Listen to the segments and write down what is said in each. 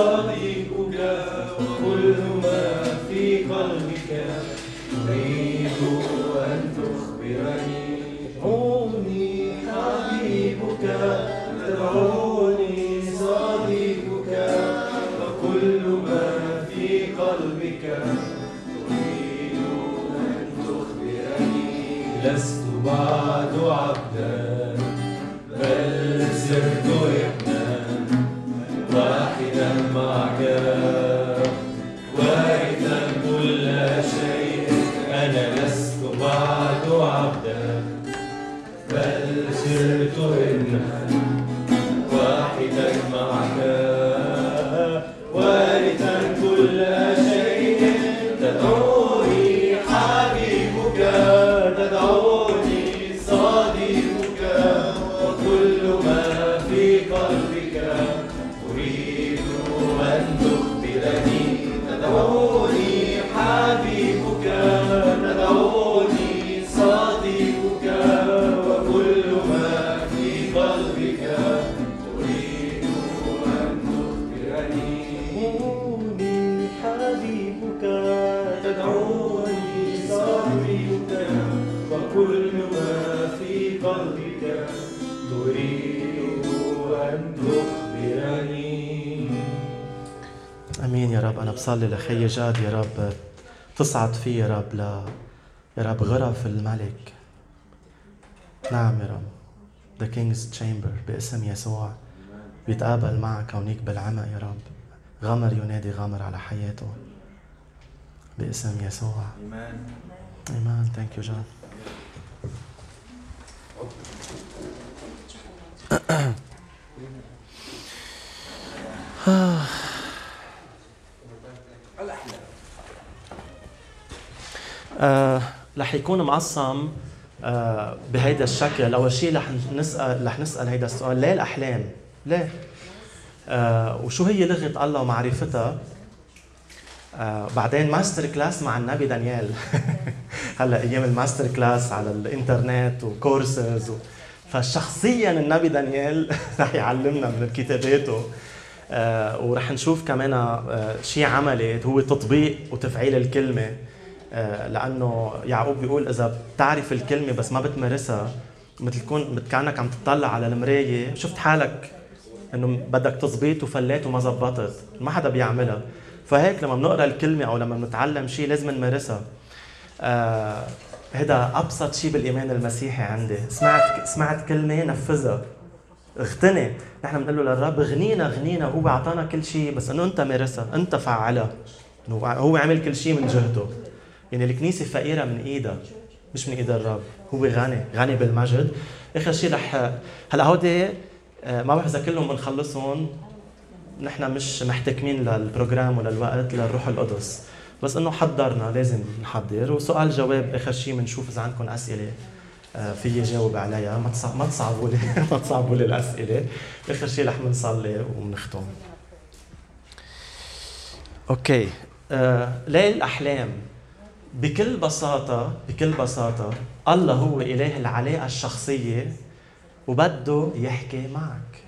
صديقك بصلي لخي جاد يا رب. تصعد فيه يا رب. ل يا رب غرف الملك. نعم يا رب. the king's chamber باسم يسوع. بيتقابل معك هونيك بالعمق يا رب. غمر ينادي غمر على حياته. باسم يسوع. إيمان ايمان thank you جاد آه، رح يكون مقسم آه، بهيدا الشكل اول شيء رح نسال رح نسأل هيدا السؤال ليه الأحلام؟ ليه؟ آه، وشو هي لغة الله ومعرفتها؟ آه، بعدين masterclass مع النبي دانيال هلا أيام ال masterclass على الإنترنت وكورسز و... فشخصيا النبي دانيال رح يعلمنا من كتاباته ورح نشوف كمان شيء عملي هو تطبيق وتفعيل الكلمة لأنه يعقوب بيقول إذا بتعرف الكلمة بس ما بتمارسها مثل تكون كأنك عم تطلع على المراية شفت حالك إنه بدك تظبيط وفليت وما زبطت ما حدا بيعملها. فهيك لما بنقرأ الكلمة أو لما بنتعلم شيء لازم نمارسها. آه هذا أبسط شيء بالإيمان المسيحي عندي. سمعت سمعت كلمة نفذها. اغتني. نحن بنقول له للرب غنينا غنينا هو أعطانا كل شيء بس إنه أنت مارسها أنت فعلها. هو عمل كل شيء من جهده. يعني الكنيسة فقيرة من إيدها مش من إيد الرب هو غني غني بالمجد. آخر شيء رح هلا هودي آه، ما بعرف اذا كلهم بنخلصهم. نحن مش محتكمين للبروجرام وللوقت للروح القدس. بس إنه حضرنا لازم نحضر. وسؤال جواب آخر شيء بنشوف إذا عندكم أسئلة آه، في جاوب عليها. ما تصع- ما تصعبوا لي ما تصعبوا لي الأسئلة. آخر شيء رح بنصلي وبنختم أوكي. آه ليه الأحلام. بكل بساطة بكل بساطة الله هو إله العلاقه الشخصية وبده يحكي معك.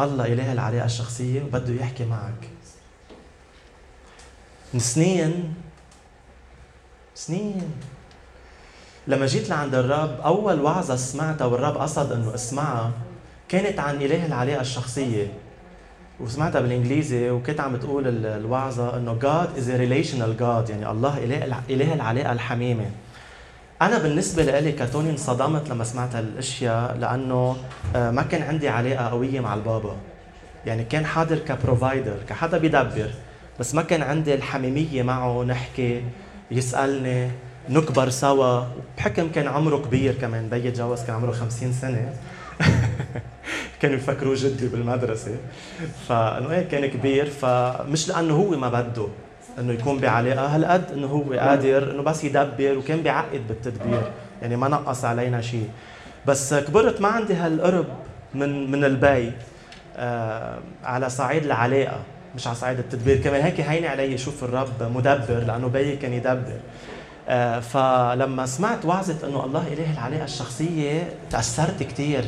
الله إله العلاقه الشخصية وبده يحكي معك. من سنين سنين. لما جيت لعند الرب أول وعظة سمعتها والرب قصد إنه أسمعها كانت عن إله العلاقه الشخصية. وسمعتها بالإنجليزي وكانت عم تقول ال- الوعظة إنه God is a relational God يعني الله إله إله العلاقة الحميمة. أنا بالنسبة لي كتوني انصدمت لما سمعت هالأشياء لأنه آه، ما كان عندي علاقة قوية مع البابا. يعني كان حاضر كبروفايدر كحدا بيدبر بس ما كان عندي الحميمية معه نحكي يسألني نكبر سوا. بحكم كان عمره كبير كمان بيي تجوز كان عمره 50 سنة. كانوا يفكروا جدي بالمدرسة. فإنه إيه كان كبير فمش لأنه هو ما بده إنه يكون بعلاقة هالقد إنه هو قادر إنه بس يدبر وكان بيعقد بالتدبير يعني ما نقص علينا شيء بس كبرت ما عندي هالقرب من من البي آه على صعيد العلاقة مش على صعيد التدبير. كمان هيك هيني علي أشوف الرب مدبر لأنه بيي كان يدبر. آه فلما سمعت وعظة إنه الله إله العلاقة الشخصية تأثرت كثير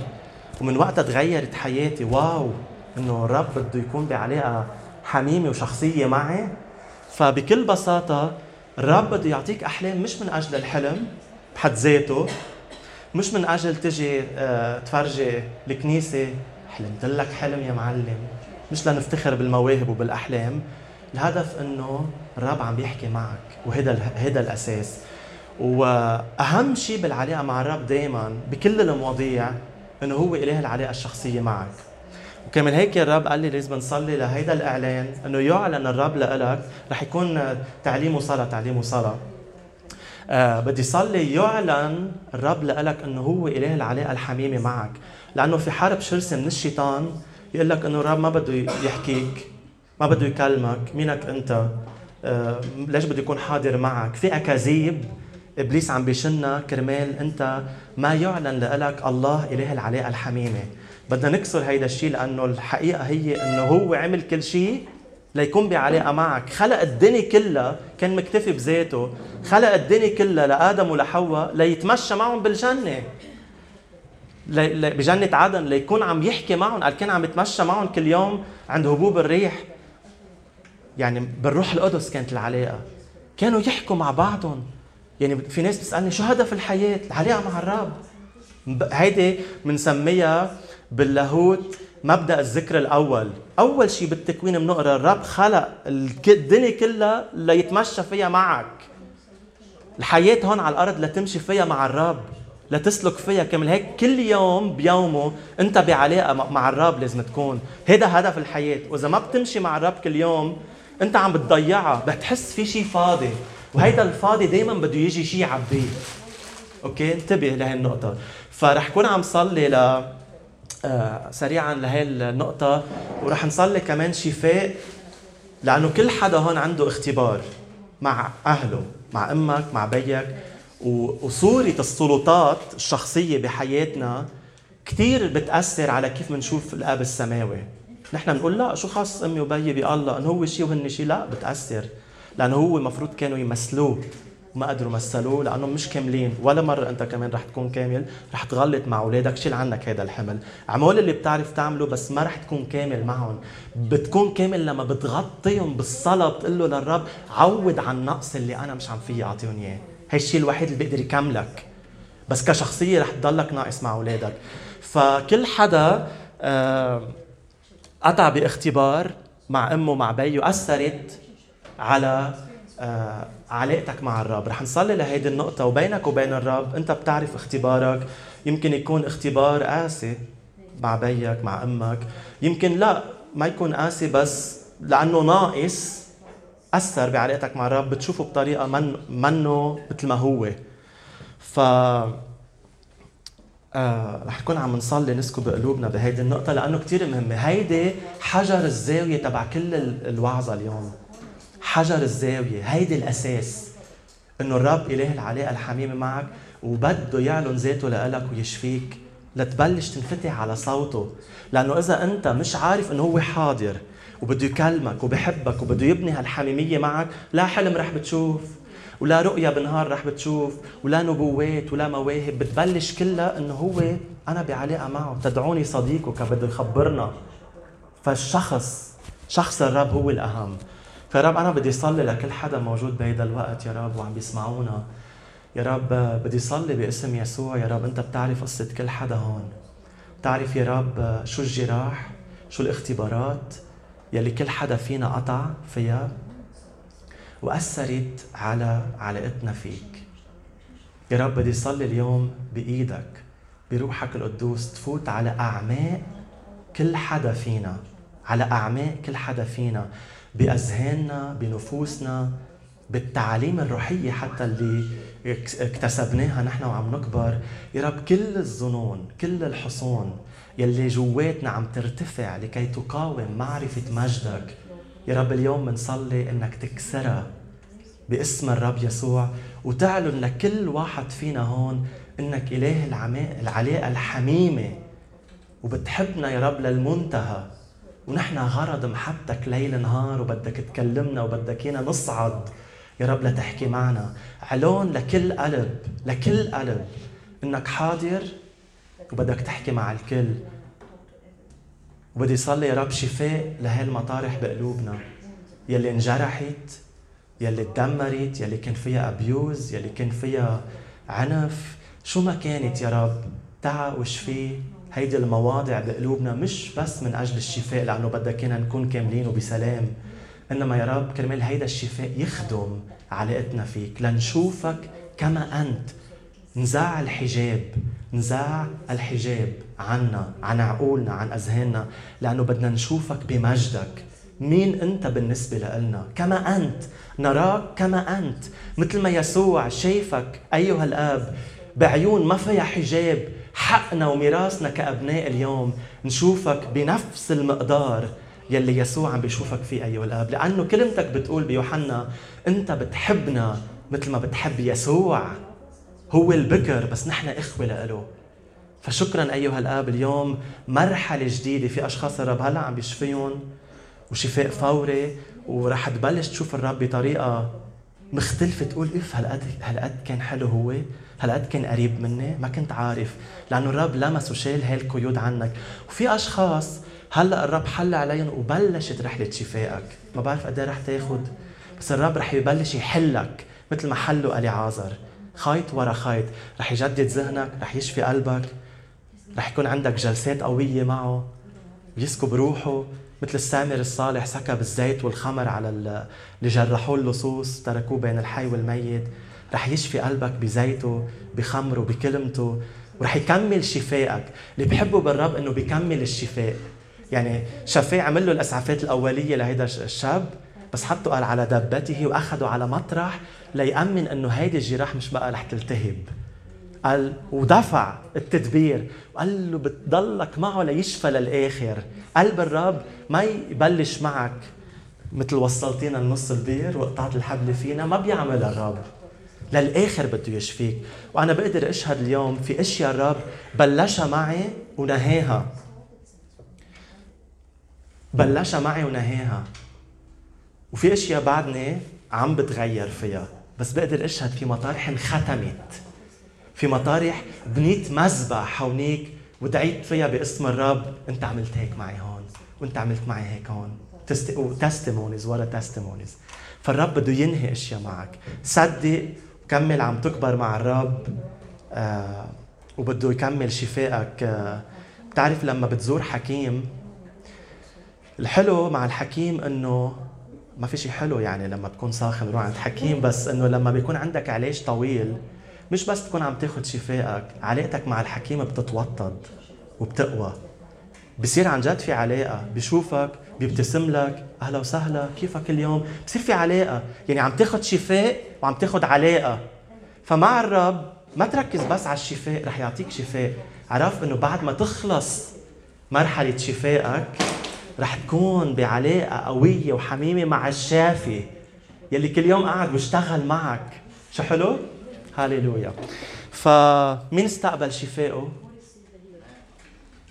ومن وقتها تغيرت حياتي. واو إنه الرب بده يكون بعلاقة حميمة وشخصية معي. فبكل بساطة الرب بده يعطيك أحلام مش من أجل الحلم بحد ذاته مش من أجل تجي آه، تفرجي الكنيسة حلمت لك حلم يا معلم. مش لنفتخر بالمواهب وبالأحلام. الهدف إنه الرب عم بيحكي معك وهذا هذا الأساس. وأهم شيء بالعلاقة مع الرب دائما بكل المواضيع إنه هو اله العلاقة الشخصية معك. وكمان هيك الرب قال لي لازم نصلي لهيدا الإعلان إنه يعلن الرب لك رح يكون تعليم وصلاة تعليم وصلاة. آه بدي صلي يعلن الرب لك إنه هو اله العلاقة الحميمة معك. لأنه في حرب شرسة من الشيطان يقول لك إنه الرب ما بده يحكيك ما بده يكلمك مينك أنت؟ آه ليش بده يكون حاضر معك؟ في أكاذيب إبليس عم بيشنا كرمال أنت ما يعلن لك الله إله العلاقه الحميمة. بدنا نكسر هيدا الشيء لأنه الحقيقة هي إنه هو عمل كل شيء ليكون بعلاقة معك. خلق الدنيا كلها كان مكتفي بذاته خلق الدنيا كلها لآدم ولحواء ليتمشى معهم بالجنة. بجنة عدن ليكون عم يحكي معهم. قال كان عم يتمشى معهم كل يوم عند هبوب الريح. يعني بالروح القدس كانت العلاقة. كانوا يحكوا مع بعضهم. يعني في ناس بتسألني شو هدف الحياة؟ العلاقة مع الرب. هيدي بنسميها باللاهوت مبدأ الذكر الأول. أول شيء بالتكوين بنقرأ الرب خلق الدنيا كلها ليتمشى فيها معك. الحياة هون على الأرض لتمشي فيها مع الرب لتسلك فيها كمان هيك كل يوم بيومه أنت بعلاقة مع الرب لازم تكون. هذا هدف الحياة. وإذا ما بتمشي مع الرب كل يوم أنت عم بتضيعها بتحس في شيء فاضي. وهيدا الفاضي دائما بده يجي شيء يعبيه أوكي؟ انتبه لهي النقطة. فرح كون عم صلي ل آه سريعا لهي النقطة ورح نصلي كمان شفاء لأنه كل حدا هون عنده اختبار مع أهله مع أمك مع بيك. وصورة السلطات الشخصية بحياتنا كثير بتأثر على كيف بنشوف الآب السماوي. نحن بنقول لا شو خاص أمي وبيي بالله إنه هو شيء وهن شيء لا بتأثر. لأنه هو المفروض كانوا يمثلوه. وما قدروا مثلوه لأنه مش كاملين. ولا مرة أنت كمان رح تكون كامل رح تغلط مع أولادك. شيل عنك هذا الحمل. اعمل اللي بتعرف تعمله بس ما رح تكون كامل معهم. بتكون كامل لما بتغطيهم بالصلاة بتقول له للرب عوض عن النقص اللي أنا مش عم فيي أعطيهم إياه. هي الشيء الوحيد اللي بيقدر يكملك. بس كشخصية رح تضلك ناقص مع أولادك. فكل حدا آه، قطع باختبار مع أمه مع بيه أثرت على آه، علاقتك مع الرب. رح نصلي لهيدي النقطة وبينك وبين الرب أنت بتعرف اختبارك. يمكن يكون اختبار قاسي مع بيك مع أمك. يمكن لا ما يكون قاسي بس لأنه ناقص أثر بعلاقتك مع الرب. بتشوفه بطريقة من منه مثل ما هو. ف آه رح نكون عم نصلي نسكب قلوبنا بهيدي النقطة لأنه كثير مهمة. هيدي حجر الزاوية تبع كل الوعظة اليوم. حجر الزاوية. هيدي الأساس. إنه الرب إله العلاقة الحميمة معك وبده يعلن ذاته لإلك ويشفيك. لتبلش تنفتح على صوته. لأنه إذا أنت مش عارف إنه هو حاضر وبده يكلمك وبحبك وبده يبني هالحميمية معك لا حلم رح بتشوف ولا رؤية بنهار رح بتشوف ولا نبوات ولا مواهب. بتبلش كلها إنه هو أنا بعلاقة معه. تدعوني صديقك بده يخبرنا فالشخص شخص الرب هو الأهم. فرب أنا بدي صلي لكل حدا موجود بهيدا الوقت يا رب وعم بيسمعونا. يا رب بدي صلي باسم يسوع. يا رب أنت بتعرف قصة كل حدا هون. بتعرف يا رب شو الجراح شو الاختبارات يلي كل حدا فينا قطع فيها؟ وأثرت على علاقتنا فيك. يا رب بدي صلي اليوم بإيدك بروحك القدوس تفوت على أعماق كل حدا فينا على أعماق كل حدا فينا. بأذهاننا بنفوسنا بالتعاليم الروحيه حتى اللي اكتسبناها نحن وعم نكبر. يا رب كل الظنون كل الحصون يلي جواتنا عم ترتفع لكي تقاوم معرفة مجدك. يا رب اليوم بنصلي إنك تكسرها باسم الرب يسوع وتعلن لكل واحد فينا هون إنك إله العلاقة الحميمة. وبتحبنا يا رب للمنتهى. ونحن غرض محبتك ليل نهار وبدك تكلمنا وبدك إيانا نصعد. يا رب لتحكي معنا. علون لكل قلب لكل قلب. إنك حاضر وبدك تحكي مع الكل. وبدي صلي يا رب شفاء لهالمطارح بقلوبنا. يلي انجرحت يلي تدمرت يلي كان فيها ابيوز يلي كان فيها عنف. شو ما كانت يا رب؟ تعا وشفي هيدي المواضع بقلوبنا مش بس من أجل الشفاء لأنه بدك كنا نكون كاملين وبسلام. إنما يا رب كرمال هيدا الشفاء يخدم علاقتنا فيك لنشوفك كما أنت. نزاع الحجاب نزاع الحجاب عنا عن عقولنا عن أذهاننا لأنه بدنا نشوفك بمجدك. مين أنت بالنسبة لنا كما أنت. نراك كما أنت. مثل ما يسوع شايفك أيها الآب بعيون ما فيها حجاب حقنا وميراثنا كأبناء اليوم نشوفك بنفس المقدار يلي يسوع عم بيشوفك فيه أيها الأب. لأنه كلمتك بتقول بيوحنا أنت بتحبنا مثل ما بتحب يسوع. هو البكر بس نحن إخوة له فشكرا أيها الأب اليوم مرحلة جديدة في أشخاص الرب هلأ عم بيشفيهم وشفاء فوري ورح تبلش تشوف الرب بطريقة مختلفة تقول إف هالقد هالقد كان حلو هو. هالقد كان قريب مني؟ ما كنت عارف لأنه الرب لمس وشال هاي القيود عنك. وفي أشخاص هلأ الرب حل عليهم وبلشت رحلة شفائك. ما بعرف قد إيه رح تاخذ بس الرب رح يبلش يحلك مثل ما حله أليعازر. خيط ورا خيط رح يجدد ذهنك رح يشفي قلبك. رح يكون عندك جلسات قوية معه ويسكب روحه مثل السامر الصالح سكب الزيت والخمر على اللي جرحوه اللصوص تركوه بين الحي والميت. رح يشفي قلبك بزيته بخمره بكلمته. ورح يكمل شفائك. اللي بحبه بالرب إنه بيكمل الشفاء. يعني شفاه عمل له الأسعافات الأولية لهيدا الشاب بس حطه قال على دبته واخذه على مطرح ليأمن إنه هيدي الجراح مش بقى رح تلتهب. قال ودفع التدبير. وقال له بتضلك معه ليشفى للآخر. قلب الرب ما يبلش معك. مثل وصلتينا النص البير وقطعت الحبل فينا ما بيعمل الرب. للآخر بده يشفيك. وأنا بقدر أشهد اليوم في أشياء الرب بلشها معي ونهاها بلشها معي ونهاها وفي أشياء بعدني عم بتغير فيها. بس بقدر أشهد في مطارح انختمت. في مطارح بنيت مذبح هونيك ودعيت فيها باسم الرب. أنت عملت هيك معي هون وأنت عملت معي هيك هون. testimonies ورا testimonies فالرب بده ينهي أشياء معك. صدق وكمل عم تكبر مع الرب آه وبده يكمل شفائك آه بتعرف لما بتزور حكيم الحلو مع الحكيم إنه ما في شيء حلو يعني لما تكون ساخن روح عند حكيم بس إنه لما بيكون عندك علاج طويل مش بس تكون عم تاخذ شفائك علاقتك مع الحكيم بتتوطد وبتقوى. بصير عن جد في علاقة بشوفك بيبتسم لك أهلا وسهلا كيفك اليوم؟ بصير في علاقة. يعني عم تاخذ شفاء وعم تاخذ علاقة. فمع الرب ما تركز بس على الشفاء رح يعطيك شفاء. عرف إنه بعد ما تخلص مرحلة شفائك رح تكون بعلاقة قوية وحميمة مع الشافي يلي كل يوم قاعد بيشتغل معك. شو حلو؟ هاليلويا. فمين استقبل شفائه؟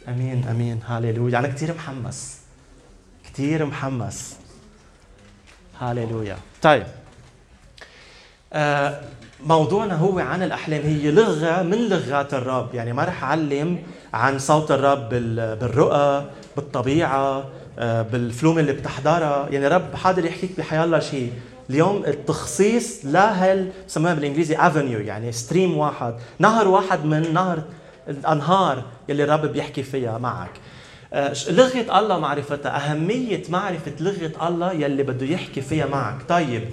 أمين أمين. هاليلويا. أنا كثير محمس. كثير محمس. هاليلويا. طيب. آه موضوعنا هو عن الأحلام. هي لغة من لغات الرب؟ يعني ما رح أعلم عن صوت الرب بالرؤى بالطبيعة آه، بالفلوم اللي بتحضرها. يعني رب حاضر يحكيك بحياه الله شيء اليوم التخصيص لهال بسموها بالإنجليزي افنيو يعني ستريم واحد. نهر واحد من نهر الأنهار يلي الرب بيحكي فيها معك. آه، لغة الله معرفتها أهمية معرفة لغة الله يلي بده يحكي فيها معك. طيب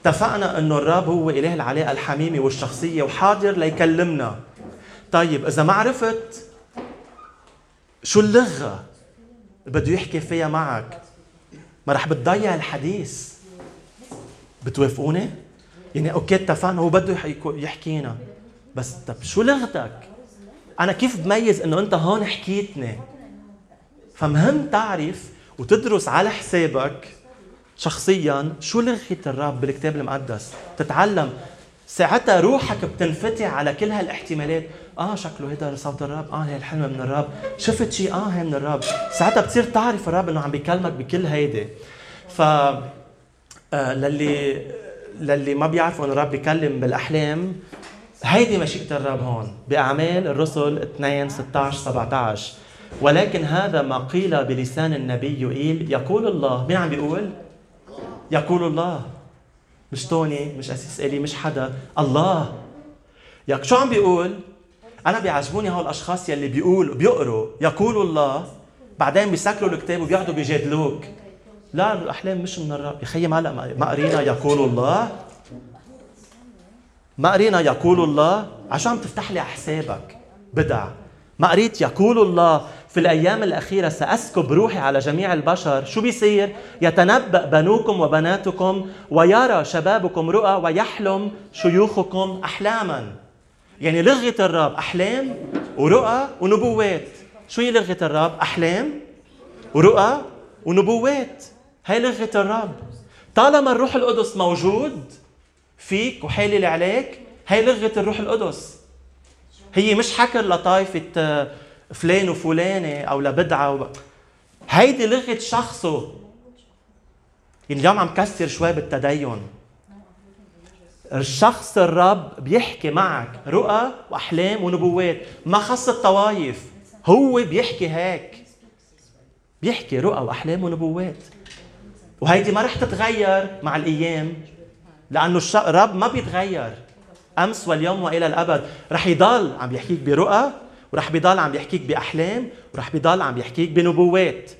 اتفقنا إنه الرب هو إله العلاقة الحميمة والشخصية وحاضر ليكلمنا. طيب إذا ما عرفت شو اللغة اللي بده يحكي فيها معك ما رح بتضيع الحديث. بتوافقوني؟ يعني أوكي اتفقنا هو بده يحكينا. بس طب شو لغتك؟ أنا كيف بميز إنه أنت هون حكيتني؟ فمهم تعرف وتدرس على حسابك شخصيا شو لغة الرب بالكتاب المقدس. تتعلم ساعتها روحك بتنفتح على كل هالاحتمالات. آه شكله هيدا صوت الرب آه هي الحلم من الرب شفت شيء آه هي من الرب ساعتها بتصير تعرف الرب إنه عم بيكلمك بكل هيدي. ف آه للي للي ما بيعرفوا إنه الرب بيكلم بالأحلام هيدي مشيئه الرب هون بأعمال الرسل 2 16 17 ولكن هذا ما قيل بلسان النبي يوئيل يقول الله مين عم بيقول؟ يقول الله. مش توني مش أسيس إلي مش حدا الله. ياك شو عم بيقول؟ أنا بيعجبوني هول الأشخاص يلي بيقولوا بيقروا يقول الله بعدين بيسكروا الكتاب وبيقعدوا بيجادلوك لا الأحلام مش من الرب. يا خيي ما قرينا يقول الله. ما قرينا يقول الله عشان عم تفتح لي على حسابك بدع. ما قريت يقول الله في الأيام الأخيرة سأسكب روحي على جميع البشر. شو بيصير؟ يتنبأ بنوكم وبناتكم ويرى شبابكم رؤى ويحلم شيوخكم أحلاما. يعني لغة الرب أحلام ورؤى ونبوات. شو هي لغة الرب؟ أحلام ورؤى ونبوات. هي لغة الرب. طالما الروح القدس موجود فيك وحالل عليك هي لغة الروح القدس. هي مش حكر لطائفة آه، فلان وفلانة أو لبدعة و... هيدي لغة شخصه. اليوم عم كسر شوي بالتدين. الشخص الرب بيحكي معك رؤى وأحلام ونبوات. ما خص الطوايف هو بيحكي هيك. بيحكي رؤى وأحلام ونبوات. وهيدي ما رح تتغير مع الأيام. لأنه الرب ما بيتغير. أمس واليوم وإلى الأبد. رح يضل عم يحكيك برؤى ورح بيضل عم يحكيك بأحلام ورح بيضل عم يحكيك بنبوات.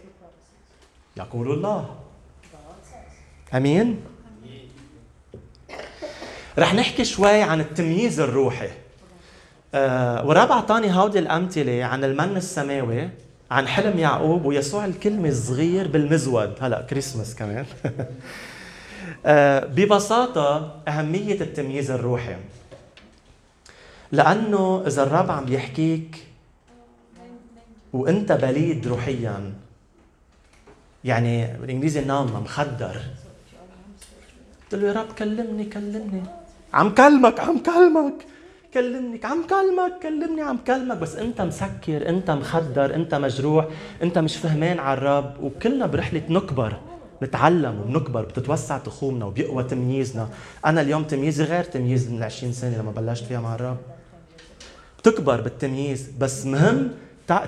يقول الله. آمين؟ رح نحكي شوي عن التمييز الروحي. آه والرب أعطاني هودي الأمثلة عن المن السماوي عن حلم يعقوب ويسوع الكلمة الصغير بالمزود. هلا كريسماس كمان. آه ببساطة أهمية التمييز الروحي. لأنه إذا الرب عم يحكيك وأنت بليد روحيا يعني بالإنجليزي نام مخدر قلت له يا رب كلمني كلمني. عم كلمك عم كلمك. كلمني عم كلمك كلمني عم كلمك. بس أنت مسكر أنت مخدر أنت مجروح أنت مش فهمان على الرب. وكلنا برحلة نكبر. نتعلم وبنكبر بتتوسع تخومنا وبيقوى تمييزنا. أنا اليوم تمييزي غير تمييز من 20 سنة لما بلشت فيها مع الرب بتكبر بالتمييز بس مهم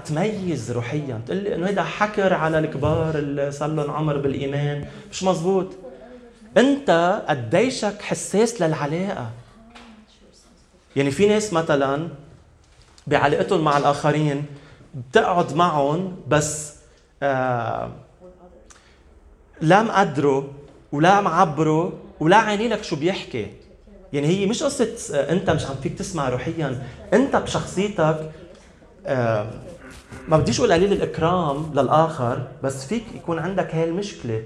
تميز روحيا. تقول لي إنه هيدا حكر على الكبار اللي صار لهم عمر بالإيمان مش مزبوط أنت قديشك حساس للعلاقة؟ يعني في ناس مثلا بعلاقتهم مع الآخرين بتقعد معهم بس آه لا مقدره ولا معبره ولا عيني لك شو بيحكي. يعني هي مش قصة آه، أنت مش عم فيك تسمع روحيا. أنت بشخصيتك آه ما بديش أقول قليل الإكرام للآخر بس فيك يكون عندك هاي المشكلة.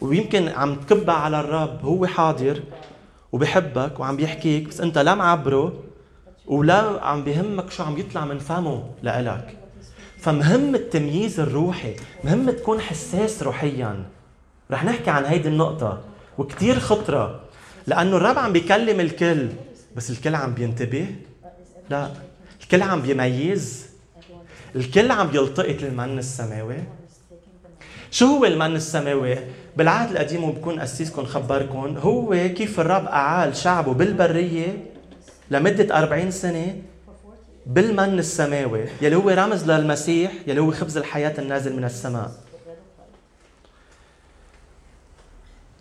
ويمكن عم تكبها على الرب هو حاضر وبحبك وعم بيحكيك بس انت لا معبره ولا عم بيهمك شو عم يطلع من فمه لإلك. فمهم التمييز الروحي مهم تكون حساس روحيا. رح نحكي عن هيدي النقطة وكتير خطرة لأنه الرب عم بيكلم الكل بس الكل عم بينتبه؟ لا الكل عم بيميز؟ الكل عم بيلتقط المن السماوي؟ شو هو المن السماوي؟ بالعهد القديم وبكون قسيسكم خبركم هو كيف الرب أعال شعبه بالبرية لمدة 40 سنة بالمن السماوي يلي هو رمز للمسيح يلي هو خبز الحياة النازل من السماء.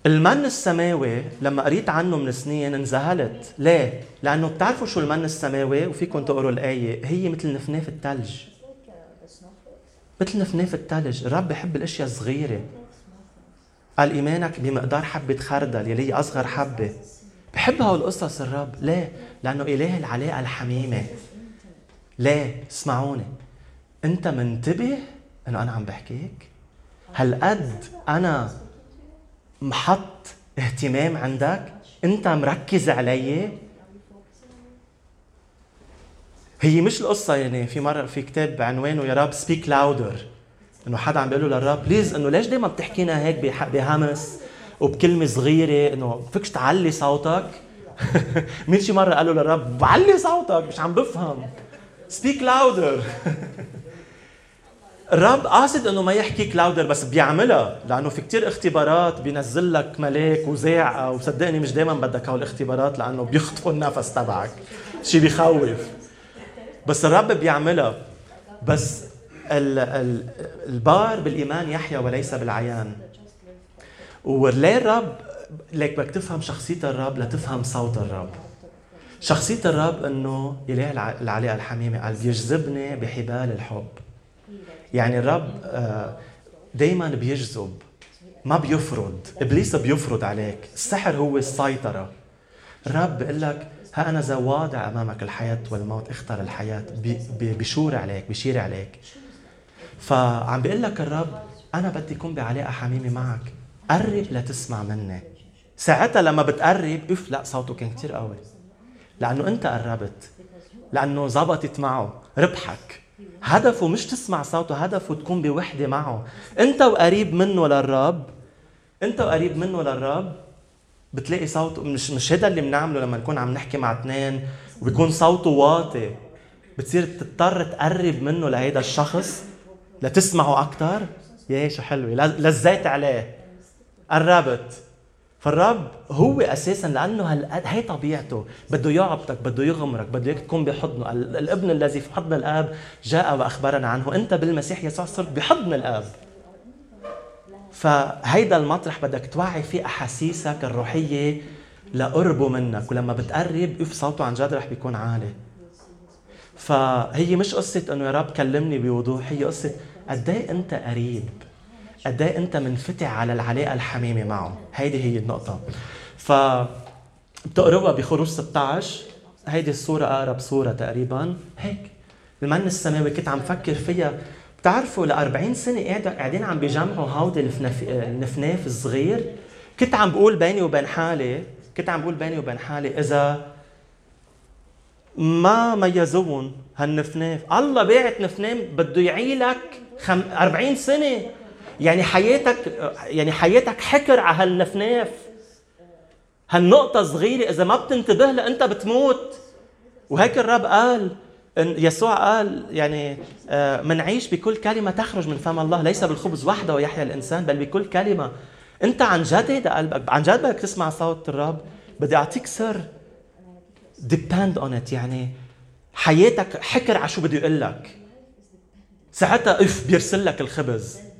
المن السماوي لما قريت عنه من سنين انذهلت ليه؟ لأنه بتعرفوا شو المن السماوي؟ وفيكم تقروا الآية. هي مثل نفناف الثلج مثل نفناف الثلج الرب بحب الأشياء الصغيرة. قال إيمانك بمقدار حبة خردل يلي هي أصغر حبة. بحب هالقصص الرب. ليه؟ لأنه اله العلاقة الحميمة. ليه؟ اسمعوني. أنت منتبه إنه أنا عم بحكيك. هالقد أنا محط اهتمام عندك؟ انت مركز علي؟ هي مش القصة يعني في مرة في كتاب بعنوانه يا رب speak louder إنه حدا عم بيقول له للرب please إنه ليش دائما بتحكينا هيك بهمس وبكلمة صغيرة؟ إنه فيكش تعلي صوتك. مين شي مرة قال له للرب بعلي صوتك مش عم بفهم. speak louder الرب قاصد إنه ما يحكيك louder بس بيعملها لأنه في كتير اختبارات بينزل لك ملاك وزاعة وصدقني مش دائما بدك هول الاختبارات لأنه بيخطفوا النفس تبعك. شيء بيخوف. بس الرب بيعملها. بس البار بالإيمان يحيا وليس بالعيان. وليه الرب؟ ليك بدك تفهم شخصية الرب لتفهم صوت الرب. شخصية الرب إنه اله العلاقة الحميمة قال بيجذبني بحبال الحب. يعني الرب آه، دايما بيجذب ما بيفرض إبليس بيفرض عليك السحر هو السيطرة. الرب بيقول لك ها أنا ذا واضع أمامك الحياة والموت اختر الحياة بيشور عليك بيشير عليك. فعم بيقول لك الرب أنا بدي أكون بعلاقة حميمة معك. قرب لتسمع مني. ساعتها لما بتقرب اف لا صوته كان كثير قوي. لأنه أنت قربت. لأنه زبطت معه. ربحك. هدفه مش تسمع صوته هدفه تكون بوحدة معه. انت وقريب منه للرب انت وقريب منه للرب بتلاقي صوته مش مش هذا اللي بنعمله لما نكون عم نحكي مع اثنين وبيكون صوته واطي. بتصير تضطر تقرب منه لهيدا الشخص لتسمعه أكثر يا شو حلوة. لزيت عليه. قربت. فالرب هو أساسا لأنه هالقد هي طبيعته. بده يعبطك بده يغمرك بده اياك تكون بحضنه الابن الذي في حضن الآب جاء وأخبرنا عنه. أنت بالمسيح يسوع صرت بحضن الآب. فهيدا المطرح بدك توعي فيه أحاسيسك الروحية لقربه منك. ولما بتقرب اف صوته عن جد رح بيكون عالي. فهي مش قصة إنه يا رب كلمني بوضوح هي قصة قد إيه أنت قريب. قد إيه أنت منفتح على العلاقة الحميمة معه هيدي هي النقطة. ف بتقربها بخروج 16 هيدي الصورة أقرب صورة تقريبا. هيك. المن السماوي كنت عم فكر فيها بتعرفوا ل 40 سنه قاعدين عم بيجمعوا هودي الفنف... النفناف الصغير. كنت عم بقول بيني وبين حالي كنت عم بقول بيني وبين حالي إذا ما ميزوهم هالنفناف الله باعت نفنام بده يعيلك خم... 40 سنة. يعني حياتك يعني حياتك حكر على هالنفناف. هالنقطة صغيرة إذا ما بتنتبه لها أنت بتموت. وهيك الرب قال إن يسوع قال يعني آه، منعيش بكل كلمة تخرج من فم الله ليس بالخبز وحده ويحيا الإنسان بل بكل كلمة. أنت عن جد هيدا قلبك عن جد بدك تسمع صوت الرب. بدي أعطيك سر. Depend on it يعني حياتك حكر على شو بده يقول لك. ساعتها إف بيرسل لك الخبز.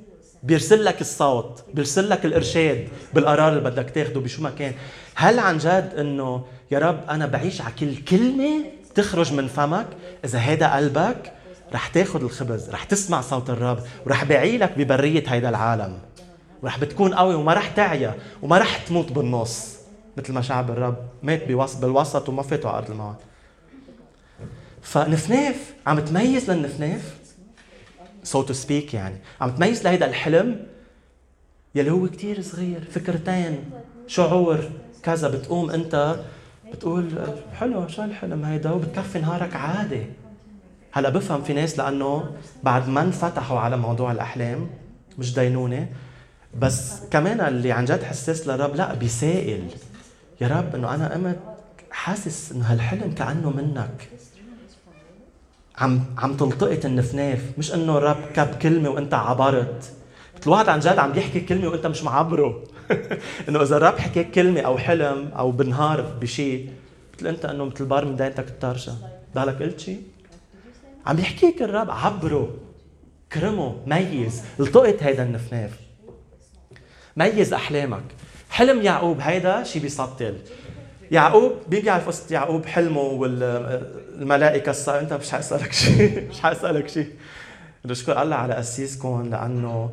بيرسل لك الصوت بيرسل لك الإرشاد بالقرار اللي بدك تاخده بشو ما كان. هل عن جد إنه يا رب أنا بعيش على كل كلمة تخرج من فمك؟ إذا هيدا قلبك رح تاخذ الخبز رح تسمع صوت الرب ورح بعيلك ببرية هيدا العالم. ورح بتكون قوي وما رح تعيا وما رح تموت بالنص. مثل ما شعب الرب مات بالوسط وما فاتوا على أرض الموعد فنفناف عم تميز للنفناف so to speak يعني. عم تميز لهيدا الحلم يلي هو كتير صغير فكرتين شعور كذا بتقوم أنت بتقول حلو شو الحلم هيدا؟ وبتكفي نهارك عادي. هلا بفهم في ناس لأنه بعد ما انفتحوا على موضوع الأحلام مش دينونة بس كمان اللي عن جد حساس للرب لا بيسائل. يا رب إنه أنا قمت حاسس إنه هالحلم كأنه منك. عم عم تلتقط النفناف مش إنه الرب كب كلمة وإنت عبرت. الواحد عن جد عم يحكي كلمة وإنت مش معبره. إنه إذا الرب حكى كلمة أو حلم أو بنهار بشيء مثل إنت إنه مثل بار من داينتك الطرشة. بالك قلت شيء عم يحكيك الرب عبره كرمه ميز. التقط هيدا النفناف. ميز أحلامك. حلم يعقوب هيدا شيء بيسطل. يعقوب مين بيعرف قصه يعقوب حلمه والملائكه الصار أنت مش حاسالك شيء مش حاسالك شيء. نشكر الله على قسيسكم لأنه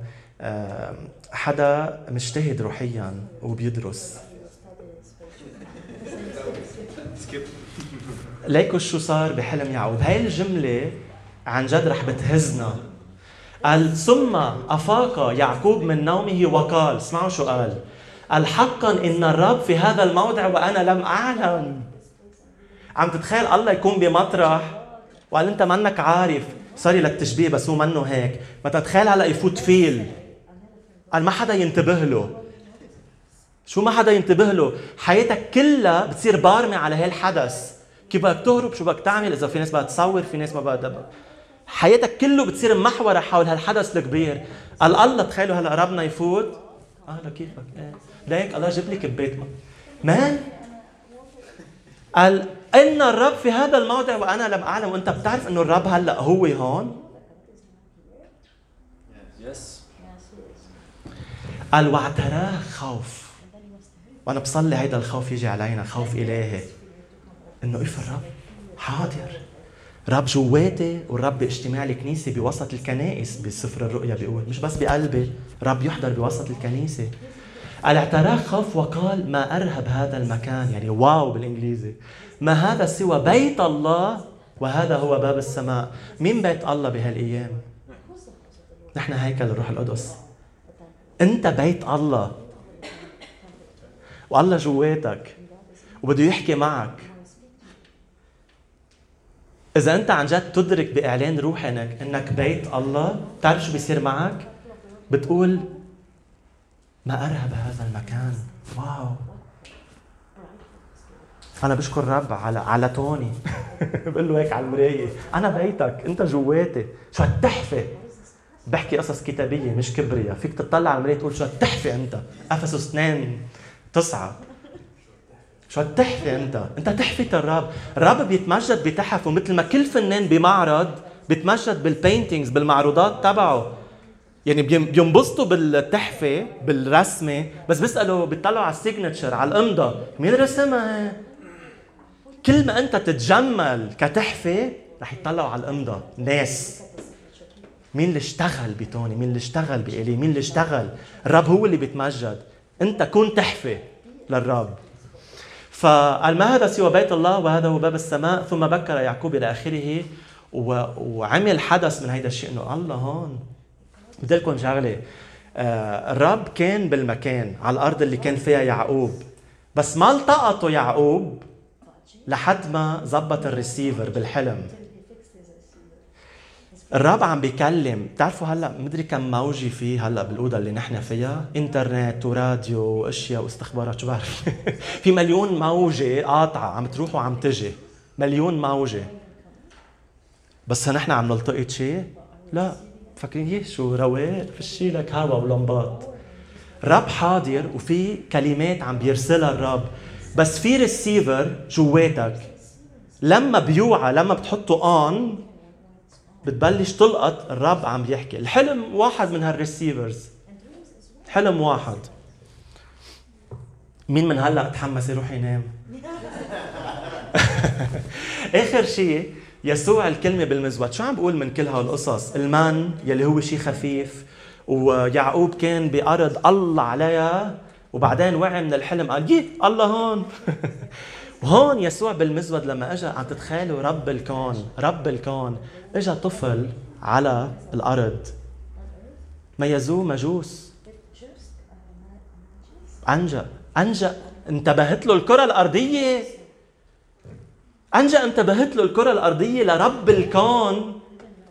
حدا مجتهد روحيا وبيدرس. ليكوا شو صار بحلم يعقوب. هاي الجملة عن جد رح بتهزنا. قال ثم أفاق يعقوب من نومه وقال اسمعوا شو قال. قال حقا إن الرب في هذا الموضع وأنا لم أعلم عم تتخيل الله يكون بمطرح؟ وقال أنت منك عارف. sorry للتشبيه بس هو منه هيك. ما تتخيل هلا يفوت فيل. قال ما حدا ينتبه له. شو ما حدا ينتبه له؟ حياتك كلها بتصير بارمة على هالحدث كيف بدك تهرب؟ شو بدك تعمل؟ إذا في ناس بدها تصور في ناس ما بدها حياتك كله بتصير محورة حول هالحدث الكبير. قال الله تخيلوا هلا ربنا يفوت؟ أهلا كيفك؟ إيه ليك الله جاب لي كبيت ما؟ قال إن الرب في هذا الموضع وأنا لم أعلم وأنت بتعرف إنه الرب هلأ هو هون؟ Yes. قال واعتراه خوف. وأنا بصلي هيدا الخوف يجي علينا خوف إلهي. إنه إف الرب حاضر. رب جواتي والرب باجتماع الكنيسة بوسط الكنائس بسفر الرؤيا بيقول. مش بس بقلبي. رب يحضر بوسط الكنيسة. قال اعتراه خوف وقال ما أرهب هذا المكان يعني واو بالإنجليزي. ما هذا سوى بيت الله وهذا هو باب السماء. مين بيت الله بهالأيام؟ نحن هيكل الروح القدس. أنت بيت الله. والله جواتك. وبده يحكي معك. إذا أنت عن جد تدرك بإعلان روحي إنك بيت الله، بتعرف شو بيصير معك؟ بتقول ما أرهب هذا المكان، واو. أنا بشكر الرب على على توني. بقول له هيك على المراية، أنا بيتك، أنت جواتي، شو هالتحفة؟ بحكي قصص كتابية مش كبرية، فيك تطلع على المراية تقول شو هالتحفة أنت، أفسس 2 تسعة. شو هالتحفة أنت؟ أنت تحفة الرب، الرب بيتمجد بتحفه مثل ما كل فنان بمعرض بيتمجد بال paintings بالمعروضات تبعه. يعني بينبسطوا بالتحفة بالرسمة بس بيسألوا بيطلعوا على ال signature على الإمضة مين رسمها؟ كل ما أنت تتجمل كتحفة رح يطلعوا على الإمضة. ناس. مين اللي اشتغل بتوني؟ مين اللي اشتغل بإلي؟ مين اللي اشتغل؟ الرب هو اللي بيتمجد. أنت كن تحفة للرب. فقال ما هذا سوى بيت الله وهذا هو باب السماء. ثم بكر يعقوب إلى آخره وعمل حدث من هيدا الشيء إنه الله هون. بدي لكم شغلة. آه الرب كان بالمكان على الأرض اللي كان فيها يعقوب. بس ما التقطوا يعقوب لحد ما زبط الريسيفر بالحلم. الرب عم بيكلم. بتعرفوا هلا مدري كم موجي في هلا بالأوضة اللي نحن فيها. إنترنت وراديو وأشياء واستخبارات شو بعرف. في مليون موجة قاطعة عم تروح وعم تجي. مليون موجة. بس نحن عم نلتقط شيء؟ لا. إيه شو رواق فشي لك هوا ولمبات الرب حاضر وفي كلمات عم بيرسلها الرب بس في ريسيفر جواتك لما بيوعى لما بتحطه on بتبلش تلقط الرب عم بيحكي الحلم واحد من هال receivers حلم واحد مين من هلا تحمس يروح ينام اخر شيء يسوع الكلمة بالمزود شو عم بقول من كل هالقصص؟ المن يلي هو شيء خفيف ويعقوب كان بأرض الله عليها وبعدين وعي من الحلم قال يي الله هون. وهون يسوع بالمزود لما اجى عم تتخيلوا رب الكون رب الكون اجى طفل على الأرض. ميزوه مجوس أنجا أنجا انتبهت له الكرة الأرضية. أنجا انتبهت له الكرة الأرضية لرب الكون.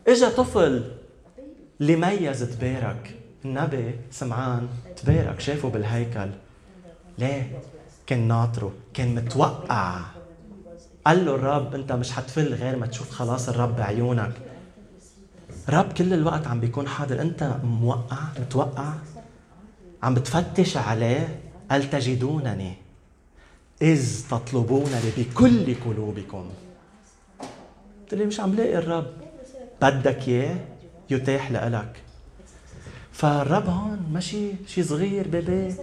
اجى طفل. لميز تبارك. النبي سمعان. تبارك شافه بالهيكل. ليه؟ كان ناطره. كان متوقع. قال له الرب أنت مش حتفل غير ما تشوف خلاص الرب بعيونك. رب كل الوقت عم بيكون حاضر. أنت موقع؟ متوقع؟ عم بتفتش عليه؟ قال تجدونني؟ إذ تطلبونني بكل قلوبكم. قلت لي مش عم لاقي الرب. بدك إياه؟ يتاح لك فالرب هون ماشي شي صغير بيبي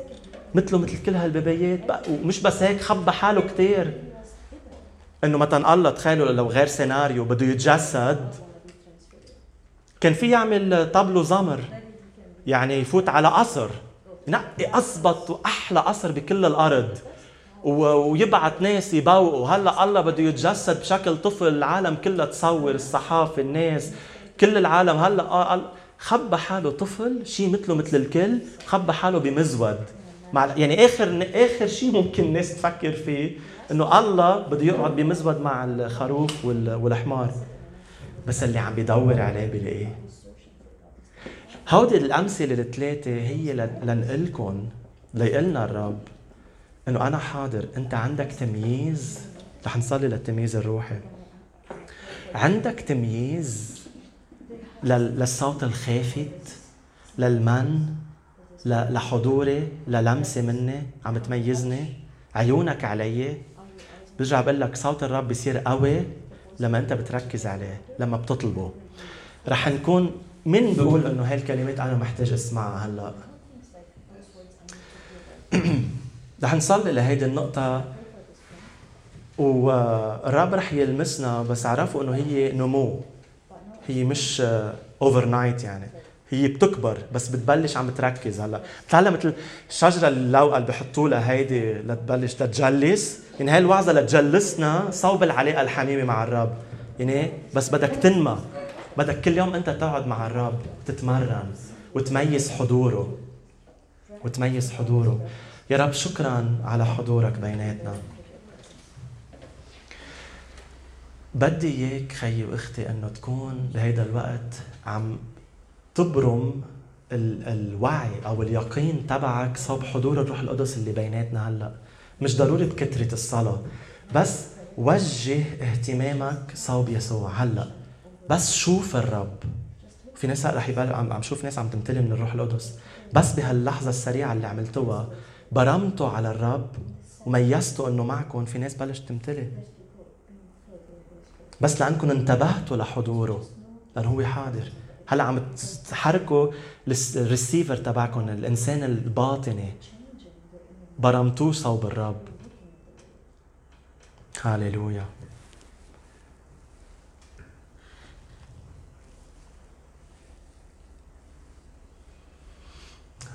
مثله مثل كل هالبيبيات ومش بس هيك خبى حاله كثير إنه مثلا الله تخيلوا لو غير سيناريو بده يتجسد. كان في يعمل طبلو زمر يعني يفوت على قصر. ينقي اصبط وأحلى قصر بكل الأرض. ويبعث ناس يبوقوا هلأ الله بده يتجسد بشكل طفل العالم كلها تصور الصحافة الناس كل العالم. هلأ خبى حاله طفل شيء مثله مثل الكل خبى حاله بمزود. مع يعني آخر آخر شيء ممكن الناس تفكر فيه إنه الله بده يقعد بمزود مع الخروف والحمار. بس اللي عم بيدور عليه بلاقيه هودي الأمثلة الثلاثة هي لنقلكم ليقلنا الرب. إنه أنا حاضر أنت عندك تمييز؟ رح نصلي للتمييز الروحي. عندك تمييز للصوت الخافت للمن لحضوري للمسة مني عم تميزني؟ عيونك علي. برجع بقول لك صوت الرب بيصير قوي لما أنت بتركز عليه لما بتطلبه. رح نكون مين بيقول إنه هاي الكلمات أنا محتاج أسمعها هلأ. رح نصلي لهيدي النقطة. والرب رح يلمسنا بس عرفوا إنه هي نمو. هي مش overnight يعني. هي بتكبر بس بتبلش عم تركز هلأ. بتعلم مثل الشجره اللوقه اللي بحطوا لها هيدي لتبلش تتجلس يعني هاي الوعظة لتجلسنا صوب العلاقه الحميمة مع الرب. يعني بس بدك تنمى. بدك كل يوم أنت تقعد مع الرب تتمرن وتميز حضوره. وتميز حضوره. يا رب شكرا على حضورك بيناتنا. بدي إياك خيي وأختي إنه تكون بهيدا الوقت عم تبرم ال- الوعي أو اليقين تبعك صوب حضور الروح القدس اللي بيناتنا هلأ. مش ضروري كثره الصلاة بس وجه اهتمامك صوب يسوع هلأ. بس شوف الرب. في ناس رح يبقى عم شوف ناس عم تمتلي من الروح القدس. بس بهاللحظة السريعة اللي عملتوها برمتوا على الرب وميزتوا إنه معكم في ناس بلشت تمتلي بس لأنكم انتبهتوا لحضوره لأنه هو حاضر. هلأ عم تحركوا الريسيفر تبعكم الإنسان الباطني. برمتوه صوب الرب. هاليلويا